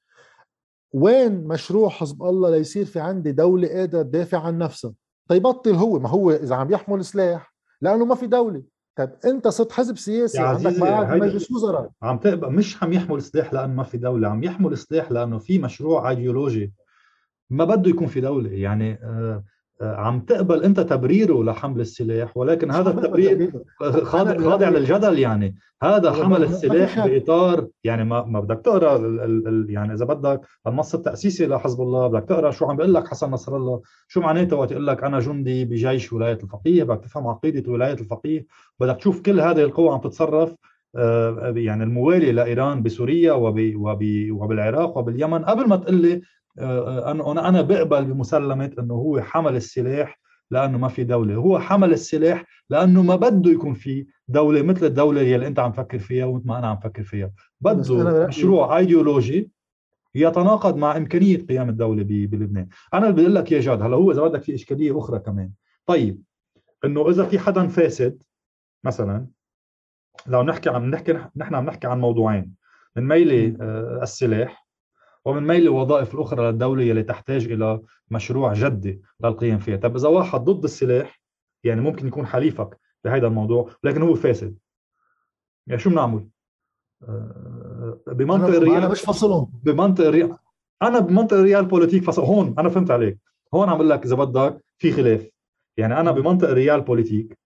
Speaker 1: وين مشروع حزب الله ليصير في عندي دولة قادرة تدافع عن نفسها؟ طيب بطل هو ما هو إذا عم يحمل سلاح لأنه ما في دولة. طيب أنت صرت حزب سياسي عندك مجلس وزراء.
Speaker 2: عم تبقى مش عم يحمل سلاح لأنه ما في دولة عم يحمل سلاح لأنه في مشروع ايديولوجي ما بده يكون في دولة. يعني آه عم تقبل انت تبريره لحمل السلاح ولكن هذا التبرير خاضع خاضع للجدل يعني. هذا حمل السلاح بإطار يعني ما ما بدك تقرأ يعني إذا بدك النص التأسيسي لحزب الله بدك تقرأ شو عم بيقول لك حسن نصر الله. شو معناته وقت يقول لك أنا جندي بجيش ولاية الفقيه بدك تفهم عقيدة ولاية الفقيه بدك تشوف كل هذه القوى عم تتصرف آه، يعني الموالي لإيران بسوريا وبالعراق وباليمن. قبل ما تقول لي آه، أنا أنا بقبل بمسلمة إنه هو حمل السلاح لأنه ما في دولة. هو حمل السلاح لأنه ما بده يكون في دولة مثل الدولة اللي أنت عم تفكر فيها ومثل ما أنا عم فكر فيها. بده مشروع ايديولوجي يتناقض مع إمكانية قيام الدولة بلبنان. أنا بدي أقول لك يا جاد هلا هو إذا بدك في إشكالية أخرى كمان. طيب إنه إذا في حدا فاسد مثلا لو نحكي عم نحكي نحن عم نحكي عن موضوعين. من ميلي آه، السلاح ومن ميل الوظائف الأخرى للدولة يلي تحتاج إلى مشروع جدي للقيام فيها. طب إذا واحد ضد السلاح يعني ممكن يكون حليفك بهذا الموضوع لكن هو فاسد. يعني شو بنعمل؟
Speaker 1: آه، بمنطق ال real أنا مش فصلهم.
Speaker 2: بمنطق ال real أنا بمنطق ال realpolitik فصل هون أنا فهمت عليك. هون عم لك إذا بدك في خلاف. يعني أنا بمنطق الريال بوليتيك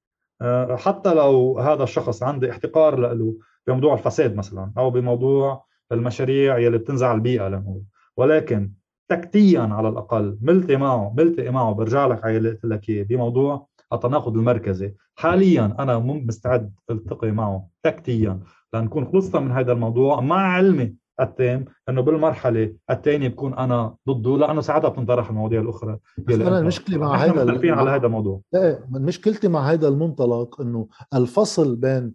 Speaker 2: آه، حتى لو هذا الشخص عندي احتقار له بموضوع الفساد مثلا أو بموضوع المشاريع يلي بتنزع البيئة لنقول ولكن تكتيا على الأقل ملتقي معه ملتقي معه برجع لك على اللي قلت لك اياه بموضوع التناقض المركزي حاليا أنا مستعد ألتقي معه تكتيا لنكون خلصنا من هذا الموضوع مع علمي التام إنه بالمرحلة الثانية بكون أنا ضده لأنه ساعتها بتنطرح المواضيع الأخرى
Speaker 1: أنا المشكلة مع هذا
Speaker 2: على هذا الموضوع.
Speaker 1: إيه مشكلتي مع هذا المنطلق إنه الفصل بين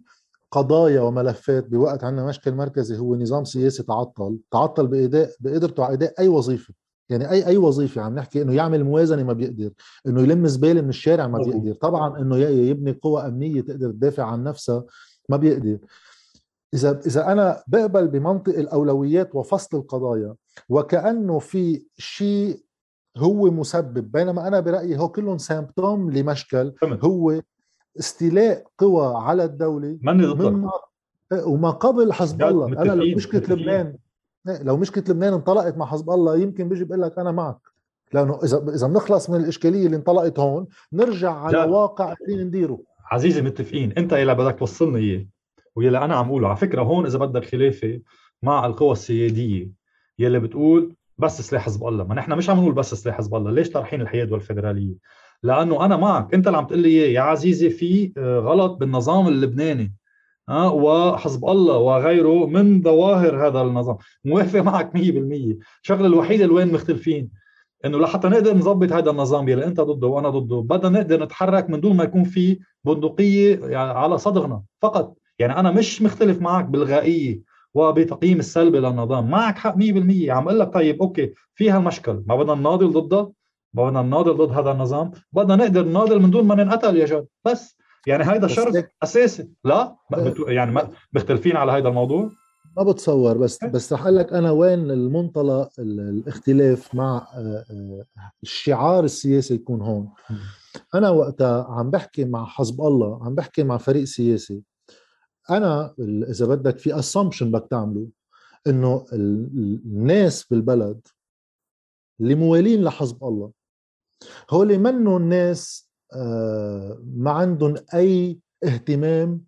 Speaker 1: قضايا وملفات بوقت عندنا مشكل مركزي هو نظام سياسي تعطل تعطل باداء بقدرته على اداء أي وظيفة. يعني أي أي وظيفة عم نحكي إنه يعمل موازنة ما بيقدر إنه يلم زبالة من الشارع ما بيقدر. طبعا إنه يبني قوى أمنية تقدر تدافع عن نفسها ما بيقدر. إذا إذا أنا بقبل بمنطق الأولويات وفصل القضايا وكأنه في شيء هو مسبب بينما أنا برأيي هو كلهم سيمبتوم لمشكل هو استيلاء قوى على الدولة
Speaker 2: ماني ضدك؟
Speaker 1: وما قبل حزب الله. أنا لو مشكلة لبنان لو مشكلة لبنان انطلقت مع حزب الله يمكن بيجي بقول لك أنا معك. لأنه اذا إذا بنخلص من الإشكالية اللي انطلقت هون نرجع على واقع قاعدين نديره.
Speaker 2: عزيزي متفقين. أنت يلي بدك توصلني إياه. ويلي أنا عم اقوله على فكرة هون إذا بدك خلافة مع القوى السيادية يلي بتقول بس سلاح حزب الله. ما نحن مش عم نقول بس سلاح حزب الله. ليش طرحين الحياد والفدراليه لأنه أنا معك. أنت اللي عم تقول لي يا عزيزي في آه، غلط بالنظام اللبناني. ها وحزب الله وغيره من ظواهر هذا النظام. موافق معك 100% الشغلة الوحيدة اللي وين مختلفين؟ إنه لحتى نقدر نظبط هذا النظام يلي أنت ضده وأنا ضده بدنا نقدر نتحرك من دون ما يكون في بندقية يعني على صدغنا فقط. يعني أنا مش مختلف معك بالغائية وبتقييم السلبي للنظام. معك حق 100% عم أقول لك طيب أوكي في هالمشكل ما بدنا نناضل ضده ما بدنا نناضل ضد هذا النظام. بدنا نقدر نناضل من دون ما ننقتل يا جد بس يعني هيدا شرط أساسي. لا يعني ما مختلفين على هذا الموضوع.
Speaker 1: ما بتصور بس إيه. بس رح أقول لك أنا وين المنطلق الاختلاف مع آه، آه، الشعار السياسي يكون هون. أنا وقتها عم بحكي مع حزب الله عم بحكي مع فريق سياسي. أنا إذا بدك في اسامبشن بدك تعمله إنه الناس بالبلد اللي موالين لحزب الله هول منهم الناس آه، ما عندهم أي اهتمام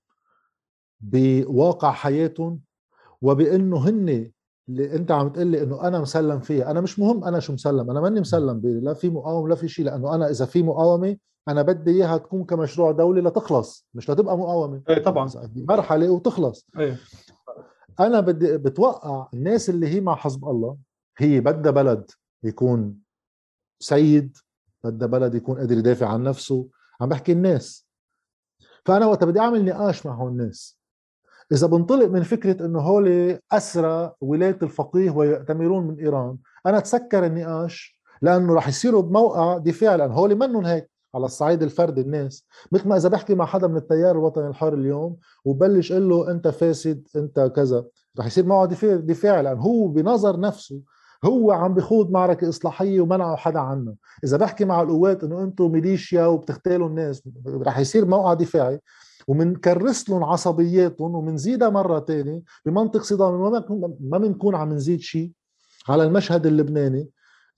Speaker 1: بواقع حياتهم وبأنه هن اللي أنت عم تقول لي إنه أنا مسلم فيها. أنا مش مهم أنا شو مسلم أنا ماني مسلم بي لا في مقاومة لا في شيء لأنه أنا إذا في مقاومة أنا بدي إياها تكون كمشروع دولي لتخلص مش لتبقى مقاومة.
Speaker 2: إيه طبعا.
Speaker 1: مرحلة وتخلص.
Speaker 2: إيه.
Speaker 1: أنا بدي بتوقع الناس اللي هي مع حزب الله هي بدها بلد يكون سيد بدها بلد يكون قادر يدافع عن نفسه. عم بحكي الناس. فأنا وقت بدي أعمل نقاش مع هون الناس. إذا بنطلق من فكرة إنه هول أسرى ولاية الفقيه ويأتمرون من إيران أنا تسكر النقاش لأنه رح يصيروا بموقع دفاع لأن هول منهم هيك على الصعيد الفردي الناس. مثل ما إذا بحكي مع حدا من التيار الوطني الحر اليوم وبلش أقول له أنت فاسد أنت كذا رح يصير معه دفاع دفاع لأن هو بنظر نفسه هو عم بخوض معركة إصلاحية ومنعه حدا عنه. إذا بحكي مع القوات إنه أنتم ميليشيا وبتغتالوا الناس رح يصير موقع دفاعي ومنكرس لهم عصبياتهم ومنزيدها مرة تانية بمنطق صدام. ما بنكون عم نزيد شيء على المشهد اللبناني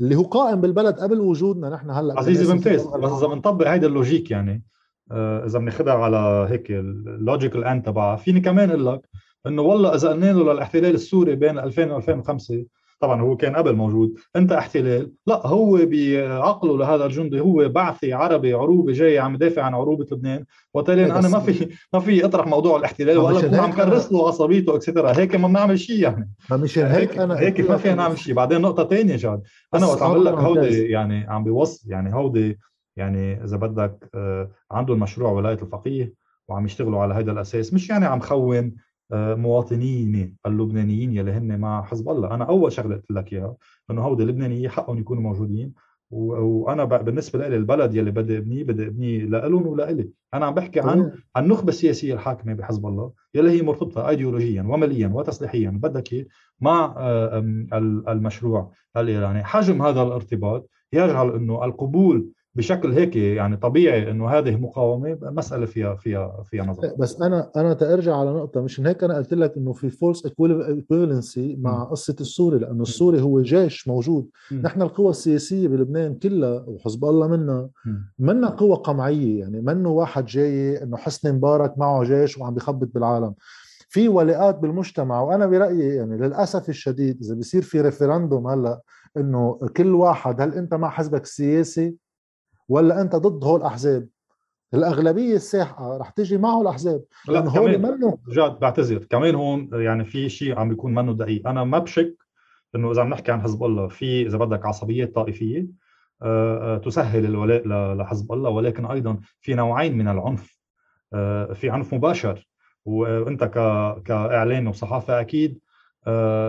Speaker 1: اللي هو قائم بالبلد قبل وجودنا. نحن هلأ
Speaker 2: عزيزي ممتاز بس إذا بنطبق هيدا ال logic يعني آه، إذا بناخذها على هيك ال logical end تبعها فيني كمان أقول لك إنه والله إذا قلنا له للإحتلال السوري بين 2000 و 2005 طبعا هو كان قبل موجود. أنت احتلال لا هو بعقله لهذا الجندي هو بعثي عربي عروبي جاي عم يدافع عن عروبة لبنان. وبالتالي أنا ما في ما في أطرح موضوع الاحتلال ولا عم كرس له عصبيته اكسترا هيك ما بنعمل شيء يعني.
Speaker 1: مشان هيك؟ أنا
Speaker 2: هيك ما فينا نعمل شيء. بعدين نقطة ثانية جاد. أنا وقت عم بقول لك هودي يعني عم بيوصل يعني هودي يعني إذا بدك آه، عندهم مشروع ولاية الفقيه وعم يشتغلوا على هذا الأساس. مش يعني عم خون مواطنين اللبنانيين يلي هن مع حزب الله. أنا أول شغلة قلت لك إياها إنه هودي اللبنانيين حقهم يكونوا موجودين وأنا بالنسبة لي البلد يلي بدي ابنيه بدي ابنيه لهم ولإلي. أنا عم بحكي عن النخبة السياسية الحاكمة بحزب الله يلي هي مرتبطة ايديولوجيا وماليا وتسليحيا. بدك مع المشروع الإيراني. حجم هذا الارتباط يجعل إنه القبول بشكل هيك يعني طبيعي إنه هذه مقاومة مسألة فيها فيها فيها نظر.
Speaker 1: بس أنا أنا تأرجع على نقطة مش هيك أنا قلت لك إنه في false equivalency مع قصة السوري لأنه السوري هو جيش موجود. م. نحن القوى السياسية بلبنان كلها وحزب الله منا منا قوى قمعية يعني منه واحد جاي إنه حسني مبارك معه جيش وعم بيخبط بالعالم. في ولاءات بالمجتمع وأنا برأيي يعني للأسف الشديد إذا بيصير في ريفرندوم هلأ إنه كل واحد هل أنت مع حزبك السياسي؟ ولا أنت ضد هول الأحزاب؟ الأغلبية الساحقة رح تجي معه الأحزاب
Speaker 2: لا هول منه جاد بعتذر كمان هون يعني في شيء عم بيكون منه دقيق. أنا ما بشك إنه إذا عم نحكي عن حزب الله في إذا بدك عصبيات طائفية آه، آه، تسهل الولاء لحزب الله ولكن أيضا في نوعين من العنف آه، في عنف مباشر. وأنت كإعلامي وصحافه أكيد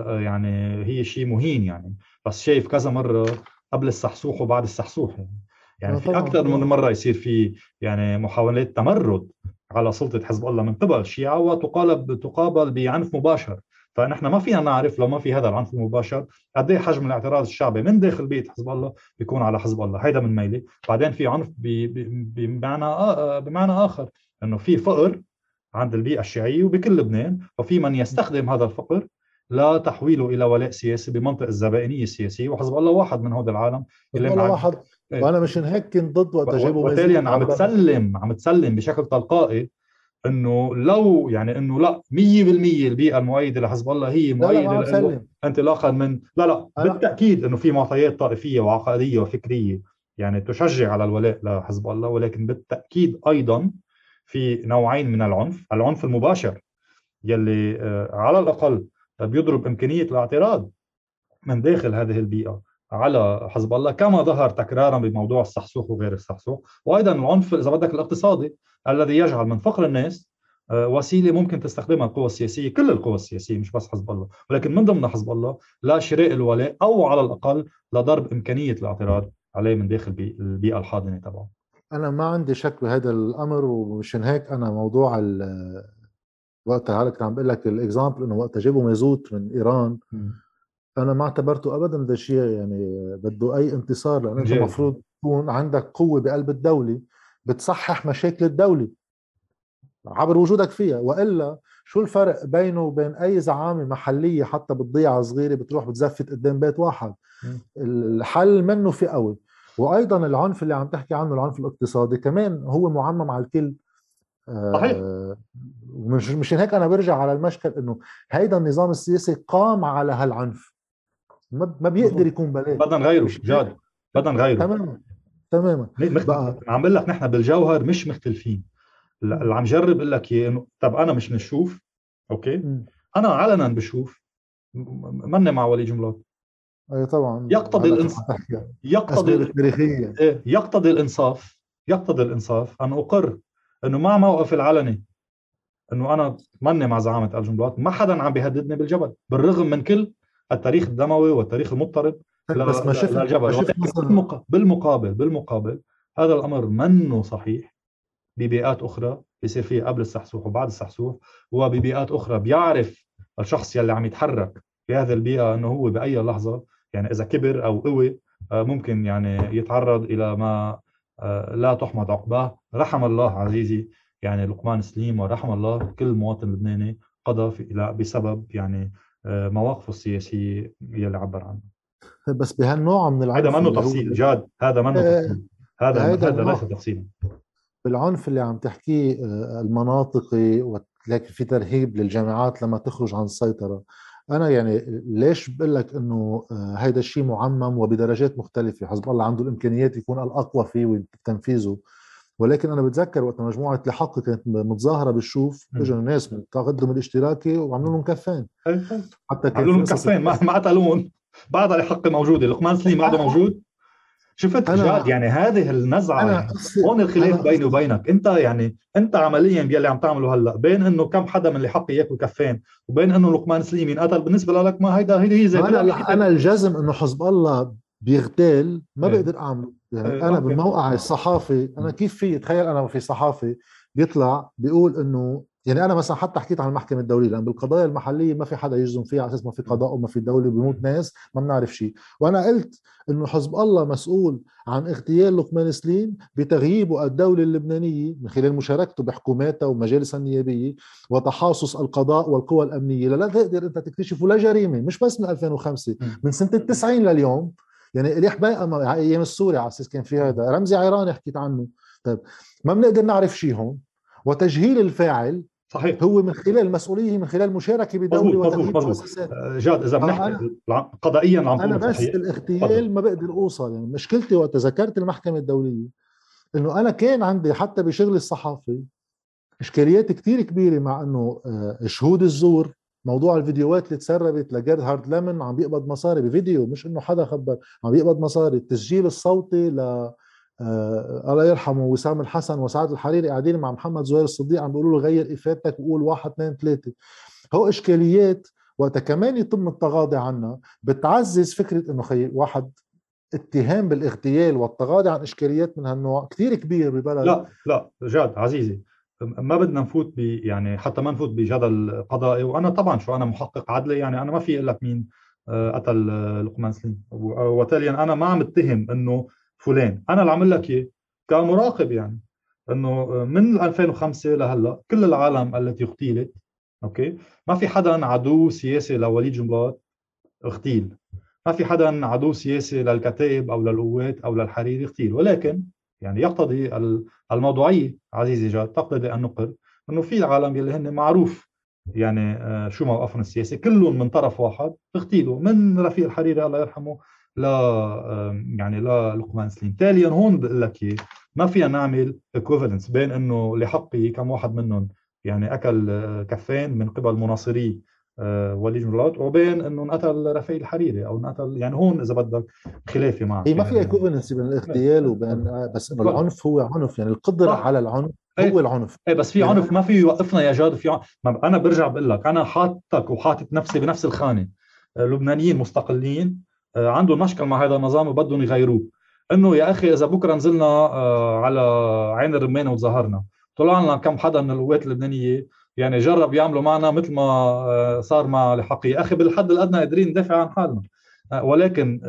Speaker 2: يعني هي شيء مهين يعني. بس شايف كذا مرة قبل السحسوح وبعد السحسوح يعني. يعني في أكثر من مرة يصير في يعني محاولات تمرد على سلطة حزب الله. من قبل الشيعه وتقالب تقابل بعنف مباشر. فنحن ما فينا نعرف لو ما في هذا العنف المباشر قد إيه حجم الاعتراض الشعبي من داخل بيت حزب الله بيكون على حزب الله. هيدا من ميلي. بعدين في عنف بمعنى آه، بمعنى آخر إنه في فقر عند البيئة الشيعية وبكل لبنان وفي من يستخدم هذا الفقر لتحويله إلى ولاء سياسي بمنطق الزبائنية السياسية. وحزب الله واحد من هذا العالم
Speaker 1: اللي واحد. إيه. وأنا هيك كنت ضد وقت جابوا
Speaker 2: وبالتالي عم تسلم عم تسلم بشكل تلقائي إنه لو يعني إنه لا 100% البيئة المؤيدة لحزب الله هي مؤيدة لا انطلاقا من لا لا بالتأكيد إنه في معطيات طائفية وعقائدية وفكرية يعني تشجع على الولاء لحزب الله ولكن بالتأكيد أيضا في نوعين من العنف، العنف المباشر يلي آه، على الأقل بيضرب إمكانية الاعتراض من داخل هذه البيئة. على حزب الله كما ظهر تكرارا بموضوع السحسوح وغير السحسوح وأيضا العنف إذا بدك الاقتصادي الذي يجعل من فقر الناس آه، وسيلة ممكن تستخدمها القوى السياسية كل القوى السياسية مش بس حزب الله. ولكن من ضمن حزب الله لشراء الولاء أو على الأقل لضرب إمكانية الاعتراض عليه من داخل البيئة الحاضنة تبعه.
Speaker 1: أنا ما عندي شك بهذا الأمر ومشان هيك أنا موضوع وقت هلأ كنت عم بقول لك الاكزامبل إنه وقت جابوا مازوت من إيران م. أنا ما اعتبرته ابدا هذا الشيء يعني بده أي انتصار لأنه أنت المفروض تكون عندك قوة بقلب الدولة بتصحح مشاكل الدولة عبر وجودك فيها. وإلا شو الفرق بينه وبين أي زعامة محلية حتى بتضيع صغيرة بتروح بتزفت قدام بيت واحد؟ الحل منه في قوي. وأيضا العنف اللي عم تحكي عنه العنف الاقتصادي كمان هو معمم على الكل. صحيح. آه مش مشان هيك أنا برجع على المشكل إنه هيدا النظام السياسي قام على هالعنف. ما بيقدر يكون بلاش
Speaker 2: بدنا نغيره جاد. بدنا نغيره
Speaker 1: تماما تماما
Speaker 2: بقى. عم بقول لك نحن بالجوهر مش مختلفين. اللي عم جرب أقول لك اياه إنه طب أنا مش نشوف أوكي؟ م. أنا علنا بشوف. مني مع ولي جملات.
Speaker 1: أي طبعا.
Speaker 2: يقتضي الانصاف يقتضي التاريخيه إيه، يقتضي الإنصاف. يقتضي الإنصاف. أن أقر إنه مع موقف العلني إنه أنا ماني مع زعامة الجملات ما حدا عم بيهددني بالجبل. بالرغم من كل التاريخ الدموي والتاريخ المضطرب.
Speaker 1: بس ما شفت
Speaker 2: بالمقابل بالمقابل هذا الأمر منه صحيح ببيئات أخرى بيصير فيها قبل السحسوح وبعد السحسوح وببيئات أخرى بيعرف الشخص يلي عم يتحرك في هذه البيئة إنه هو بأي لحظة يعني إذا كبر أو قوي آه، ممكن يعني يتعرض إلى ما آه، لا تحمد عقباه. رحم الله عزيزي يعني لقمان سليم ورحم الله كل مواطن لبناني قضى في بسبب يعني مواقفه السياسية يلي عبر عنها
Speaker 1: بس بهالنوع من
Speaker 2: العنف هذا منه تفصيل جاد. هذا منه تفصيل. هذا هذا ليس تفصيلا.
Speaker 1: بالعنف اللي عم تحكيه المناطقي ولكن في ترهيب للجامعات لما تخرج عن السيطرة. أنا يعني ليش بقول لك إنه آه، هيدا الشيء معمم وبدرجات مختلفة؟ حزب الله عنده الإمكانيات يكون الأقوى فيه وتنفيذه. ولكن أنا بتذكر وقت مجموعة الحق كانت متظاهرة بالشوف اجوا الناس من التقدم الاشتراكي وعملوا لهم كفين.
Speaker 2: حتى عملوا لهم كفين ما قتلوهم بعد الحق موجوده لقمان سليم بعده موجود. شفت أنا جاد يعني هذه النزعة أنا يعني. هون الخلاف بيني وبينك. أنت يعني أنت عمليا باللي عم تعمله هلأ. بين إنه كم حدا من اللي حق ياكل كفين وبين إنه لقمان سليم ينقتل بالنسبة لك ما هيدا هيدي هي زي
Speaker 1: أنا أنا الجزم إنه حزب الله بيغتال ما إيه. بقدر أعمله. يعني إيه. أنا بالموقع الصحافي أنا كيف في تخيل أنا في صحافي بيطلع بيقول إنه يعني أنا مثلا حتى حكيت عن المحكمة الدولية لأن بالقضايا المحلية ما في حدا يجزم فيها على أساس ما في قضاء وما في دولة بيموت ناس ما بنعرف شيء. وأنا قلت إنه حزب الله مسؤول عن اغتيال لقمان سليم بتغييبه الدولة اللبنانية من خلال مشاركته بحكوماتها ومجالسها النيابية وتحاصص القضاء والقوى الأمنية. لا تقدر أنت تكتشف ولا جريمة مش بس من 2005 من سنة ال 90 لليوم. يعني ريح بقى أيام السوري على أساس كان في هذا. رمزي عيراني حكيت عنه. طيب ما بنقدر نعرف شيء هون. وتجهيل الفاعل
Speaker 2: صحيح.
Speaker 1: هو من خلال المسؤوليه من خلال المشاركه
Speaker 2: بدولة مؤسسات آه، جاد إذا بنحكي قضائيا عم
Speaker 1: أنا بس صحيح. الإغتيال ما بقدر أوصل. يعني مشكلتي وقت ذكرت المحكمة الدولية إنه أنا كان عندي حتى بشغلي الصحافي إشكاليات كثير كبيرة مع إنه آه، شهود الزور موضوع الفيديوهات اللي تسربت لجيرهارد ليمن عم بيقبض مصاري بفيديو مش إنه حدا خبر عم بيقبض مصاري. التسجيل الصوتي ل آه الله يرحمه وسام الحسن وسعد الحريري قاعدين مع محمد زهير الصديق عم بيقولوا له غير إفادتك وقول واحد اثنين ثلاثة. هو إشكاليات وقتها كمان يتم التغاضي عنها بتعزز فكرة إنه خي واحد اتهام بالإغتيال والتغاضي عن إشكاليات من هالنوع كثير كبير ببلد.
Speaker 2: لا لا جاد عزيزي. ما بدنا نفوت ب يعني حتى ما نفوت بجدل قضائي. وأنا طبعا شو أنا محقق عدلي يعني أنا ما في أقول لك مين آه، قتل آه، لقمان سليم. وتاليا أنا ما عم اتهم إنه فلان. أنا اللي عم لك إياه كمراقب يعني إنه آه، من 2005 لهلأ كل العالم التي اغتيلت okay؟ ما في حدا عدو سياسي لوليد جنبلاط اغتيل ما في حدا عدو سياسي للكتائب أو للقوات أو للحريري اغتيل ولكن يعني يقتضي الموضوعية. عزيزي جاد تقتضي أن نقر أنه في العالم يلي هن معروف يعني آه، شو موقفهم السياسي كلهم من طرف واحد اغتيلوا من رفيق الحريري الله يرحمه ل يعني للقمان سليم. تاليا هون بقول لك ما فينا نعمل ايكوفالنس بين إنه لحقي كم واحد منهم يعني أكل آه، كفين من قبل مناصري. آه، وليد جملات وبين إنه انقتل رفيق الحريري أو انقتل يعني هون إذا بدك خلافي معك
Speaker 1: هي ما في ايكوفالنس بين الاغتيال وبين بس إنه العنف هو عنف يعني القدرة على العنف هو العنف.
Speaker 2: إيه بس في عنف ما في يوقفنا يا جاد في عنف. أنا برجع بقول لك أنا حاطك وحاطط نفسي بنفس الخانة. آه، لبنانيين مستقلين آه، عندهم مشكل مع هذا النظام وبدهم يغيروه. إنه يا أخي إذا بكرة نزلنا آه، على عين الرمان وتظاهرنا طلع لنا كم حدا من القوات اللبنانية يعني جرب يعملوا معنا مثل ما صار مع الحقي يا أخي بالحد الأدنى قادرين ندافع عن حالنا. ولكن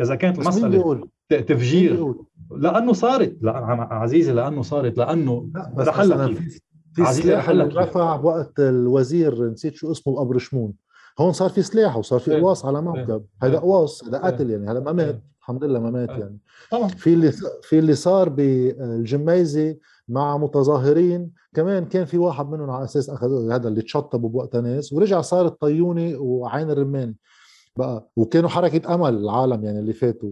Speaker 2: إذا كانت المسألة تفجير لأنه صارت. لا عزيزي لأنه صارت لأنه
Speaker 1: لا بس في في سلاح رفع وقت الوزير نسيت شو اسمه ابو رشمون هون صار في سلاح وصار في إيه. قواص على موكب إيه. هذا قواص هذا إيه. قتل يعني. هذا ما مات. الحمد لله ما مات يعني. طبعا. في اللي في اللي صار بالجميزة مع متظاهرين. كمان كان في واحد منهم على أساس أخذ هذا اللي تشطبوا بوقتها ناس ورجع صار الطيوني وعين الرماني بقى. وكانوا حركة أمل العالم يعني اللي فاتوا.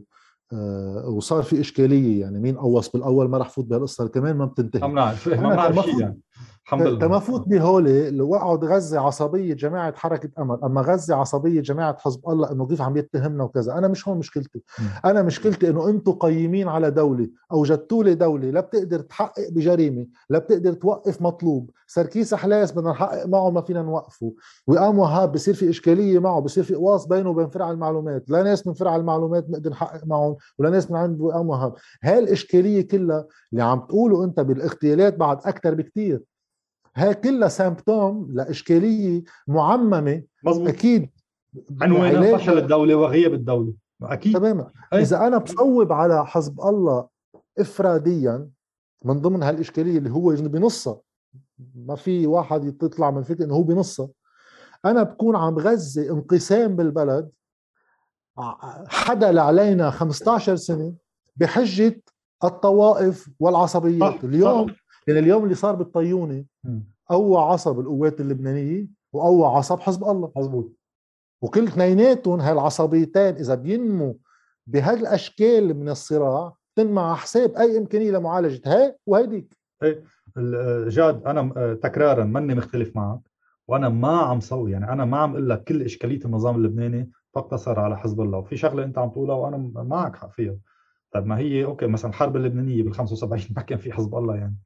Speaker 1: آه وصار في إشكالية يعني مين قوص بالأول ما رح فوت بهالقصة كمان ما بتنتهي.
Speaker 2: ما بنعرف ما بنعرف يعني.
Speaker 1: الحمد لله تما فوت بهولي اللي وقعوا غذى عصبية جماعة حركة أمل. أما غذى عصبية جماعة حزب الله إنه كيف عم يتهمنا وكذا. أنا مش هون مشكلتي. م. أنا مشكلتي إنه أنتم قيمين على دولة اوجدتوا لي دولة لا بتقدر تحقق بجريمة لا بتقدر توقف مطلوب. سركيس حلاس بدنا نحقق معه ما فينا نوقفه. وقام وهاب بصير في إشكالية معه بصير في قواص بينه وبين فرع المعلومات. لا ناس من فرع المعلومات نقدر نحقق معهم ولا ناس من عند وقام وهاب. هاي الإشكالية كلها اللي عم تقوله أنت بالإغتيالات بعد أكثر بكثير هاي كلها سيمبتوم لإشكالية معممة.
Speaker 2: مزبوط.
Speaker 1: أكيد
Speaker 2: عنوان فشل الدولة وغياب الدولة أكيد.
Speaker 1: تماما. إذا أنا بصوب على حزب الله افراديا من ضمن هالإشكالية اللي هو بنصها ما في واحد يطلع من فكرة إنه هو بنصها أنا بكون عم بغذي انقسام بالبلد حدا علينا 15 سنة بحجة الطوائف والعصبيات. اليوم يعني اليوم اللي صار بالطيونة قوى عصب القوات اللبنانية وقوى عصب حزب الله.
Speaker 2: مزبوط
Speaker 1: وكل اثنيناتهم هالعصبيتين إذا بينموا بهالأشكال من الصراع تنمى على حساب أي إمكانية لمعالجة هاي وهيديك.
Speaker 2: إيه جاد أنا تكرارا ماني مختلف معك وأنا ما عم صوي يعني أنا ما عم أقول لك كل إشكالية النظام اللبناني تقتصر على حزب الله. وفي شغلة أنت عم تقولها وأنا معك حق فيها طيب ما هي أوكي مثلا الحرب اللبنانية بال 75 ما كان في حزب الله يعني.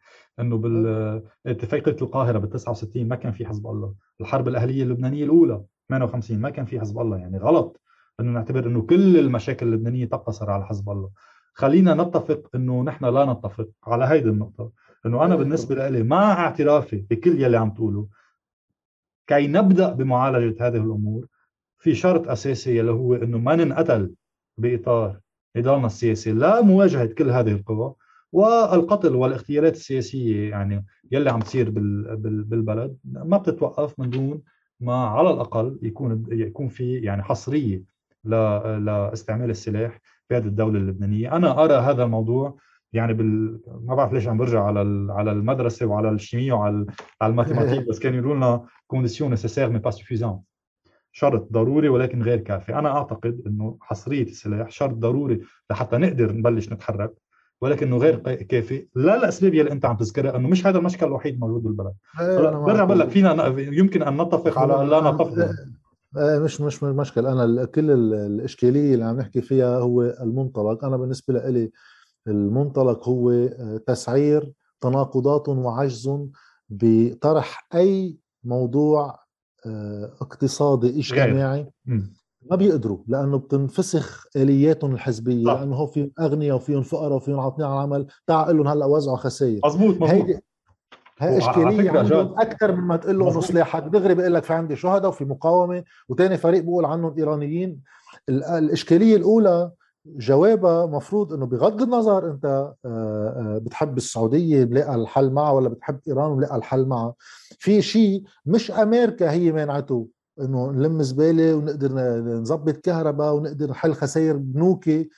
Speaker 2: انه بالاتفاقيه القاهرة بال 69 ما كان في حزب الله. الحرب الأهلية اللبنانية الأولى 58 ما كان في حزب الله يعني. غلط. انه نعتبر إنه كل المشاكل اللبنانية تقتصر على حزب الله. خلينا نتفق إنه نحن لا نتفق على هيدي النقطة. إنه أنا بالنسبة لي مع اعترافي بكل يلي عم تقوله كي نبدأ بمعالجة هذه الأمور في شرط أساسي يلي هو إنه ما ننقتل بإطار نضالنا السياسي لا مواجهة كل هذه القوى والقتل والاغتيالات السياسية يعني يلي عم تصير بالبلد ما بتتوقف من دون ما على الأقل يكون يكون في يعني حصرية لاستعمال السلاح في هذه الدولة اللبنانية، أنا أرى هذا الموضوع يعني بال... ما بعرف ليش عم برجع على على المدرسة وعلى ال chimie وعلى على ال mathématiques بس كانوا يقولوا لنا condition nécessaire mais pas suffisante شرط ضروري ولكن غير كافي. أنا أعتقد إنه حصرية السلاح شرط ضروري لحتى نقدر نبلش نتحرك ولكنه غير كافي. لا الاسباب اللي أنت عم تذكرها إنه مش هذا المشكل الوحيد موجود بالبلد. برجع بقول لك فينا يمكن أن نتفق على لا نتفق؟
Speaker 1: مش مش مشكل. أنا كل الإشكالية اللي عم نحكي فيها هو المنطلق. أنا بالنسبة لي المنطلق هو آه، تسعير تناقضات وعجز بطرح أي موضوع اقتصادي اجتماعي ما بيقدروا لأنه بتنفسخ آلياتهم الحزبية صح. لأنه هو في أغنياء وفيهم فقراء وفيهم عاطلين على العمل. تعال قول لهم هلأ وزعوا خسائر
Speaker 2: مظبوط هيدي
Speaker 1: هي إشكالية عندهم. أكثر مما تقول له انه سلاحك دغري بيقول لك في عندي شهداء وفي مقاومة وثاني فريق بيقول عنهم إيرانيين. الإشكالية الأولى جوابها مفروض إنه بغض النظر أنت آه، آه، بتحب السعودية ملاقى الحل معها ولا بتحب إيران وملاقى الحل معها. في شيء مش أمريكا هي مانعته إنه نلم زبالة ونقدر نظبط كهرباء ونقدر نحل خسائر بنوكي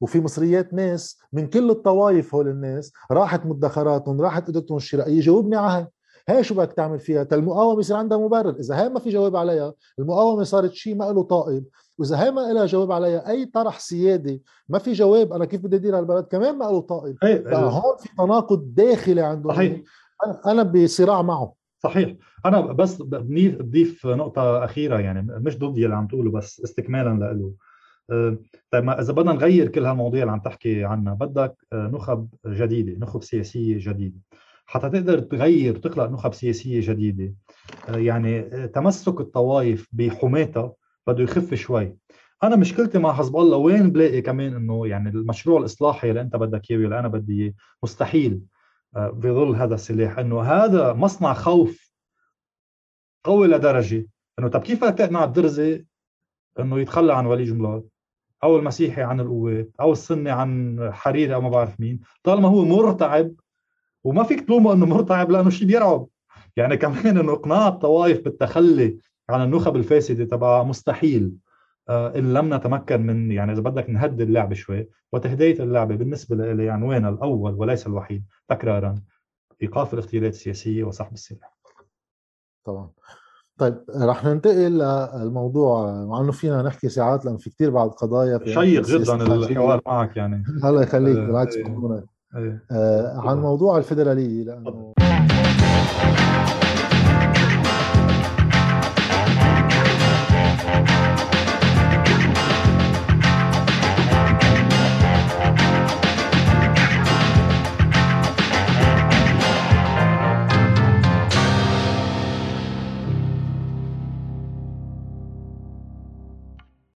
Speaker 1: وفي مصريات ناس من كل الطوائف هول الناس راحت مدخراتهم راحت قدرتهم الشرائية جاوبني على هي شو بدك تعمل فيها؟ المقاومة يصير عندها مبرر. إذا هي ما في جواب عليها المقاومة صارت شيء ما له طائب. وإذا هي ما لها جواب عليها أي طرح سيادي ما في جواب أنا كيف بدي أدير البلد؟ كمان ما له طائب هون في تناقض داخلي عندهم صحيح. أنا بصراع معه.
Speaker 2: صحيح. أنا بس بضيف نقطة أخيرة يعني مش ضد اللي عم تقوله بس استكمالا له أه، طيب إذا بدنا نغير كل هالمواضيع اللي عم تحكي عنها بدك أه، نخب جديدة نخب سياسية جديدة. حتى تقدر تغير تخلق نخب سياسية جديدة. أه، يعني تمسك الطوائف بحماتها بده يخف شوي. أنا مشكلتي مع حزب الله وين بلاقي كمان إنه يعني المشروع الإصلاحي اللي أنت بدك إياه واللي أنا بدي إياه مستحيل بظل هذا السلاح. إنه هذا مصنع خوف قوي لدرجة إنه طب كيف بدك تقنع الدرزي إنه يتخلى عن ولي جملات؟ أو المسيحي عن القوات أو السني عن حريري أو ما بعرف مين. طالما هو مرتعب وما فيك تلومه إنه مرتعب لأنه شيء بيرعب. يعني كمان إنه إقناع الطوائف بالتخلي عن النخب الفاسدة تبع مستحيل. آه، إن لم نتمكن من يعني إذا بدك نهدي اللعبة شوي وتهدئة اللعبة بالنسبة لي عنوانها الأول وليس الوحيد تكرارا ايقاف الاغتيالات السياسية وسحب السلاح
Speaker 1: طبعا. طيب رح ننتقل للموضوع مع إنه فينا نحكي ساعات لأنه في كثير بعض قضايا
Speaker 2: شيق جدا الحوار معك يعني.
Speaker 1: الله يخليك آه، بالعكس إيه. آه عن موضوع الفدراليه لأنه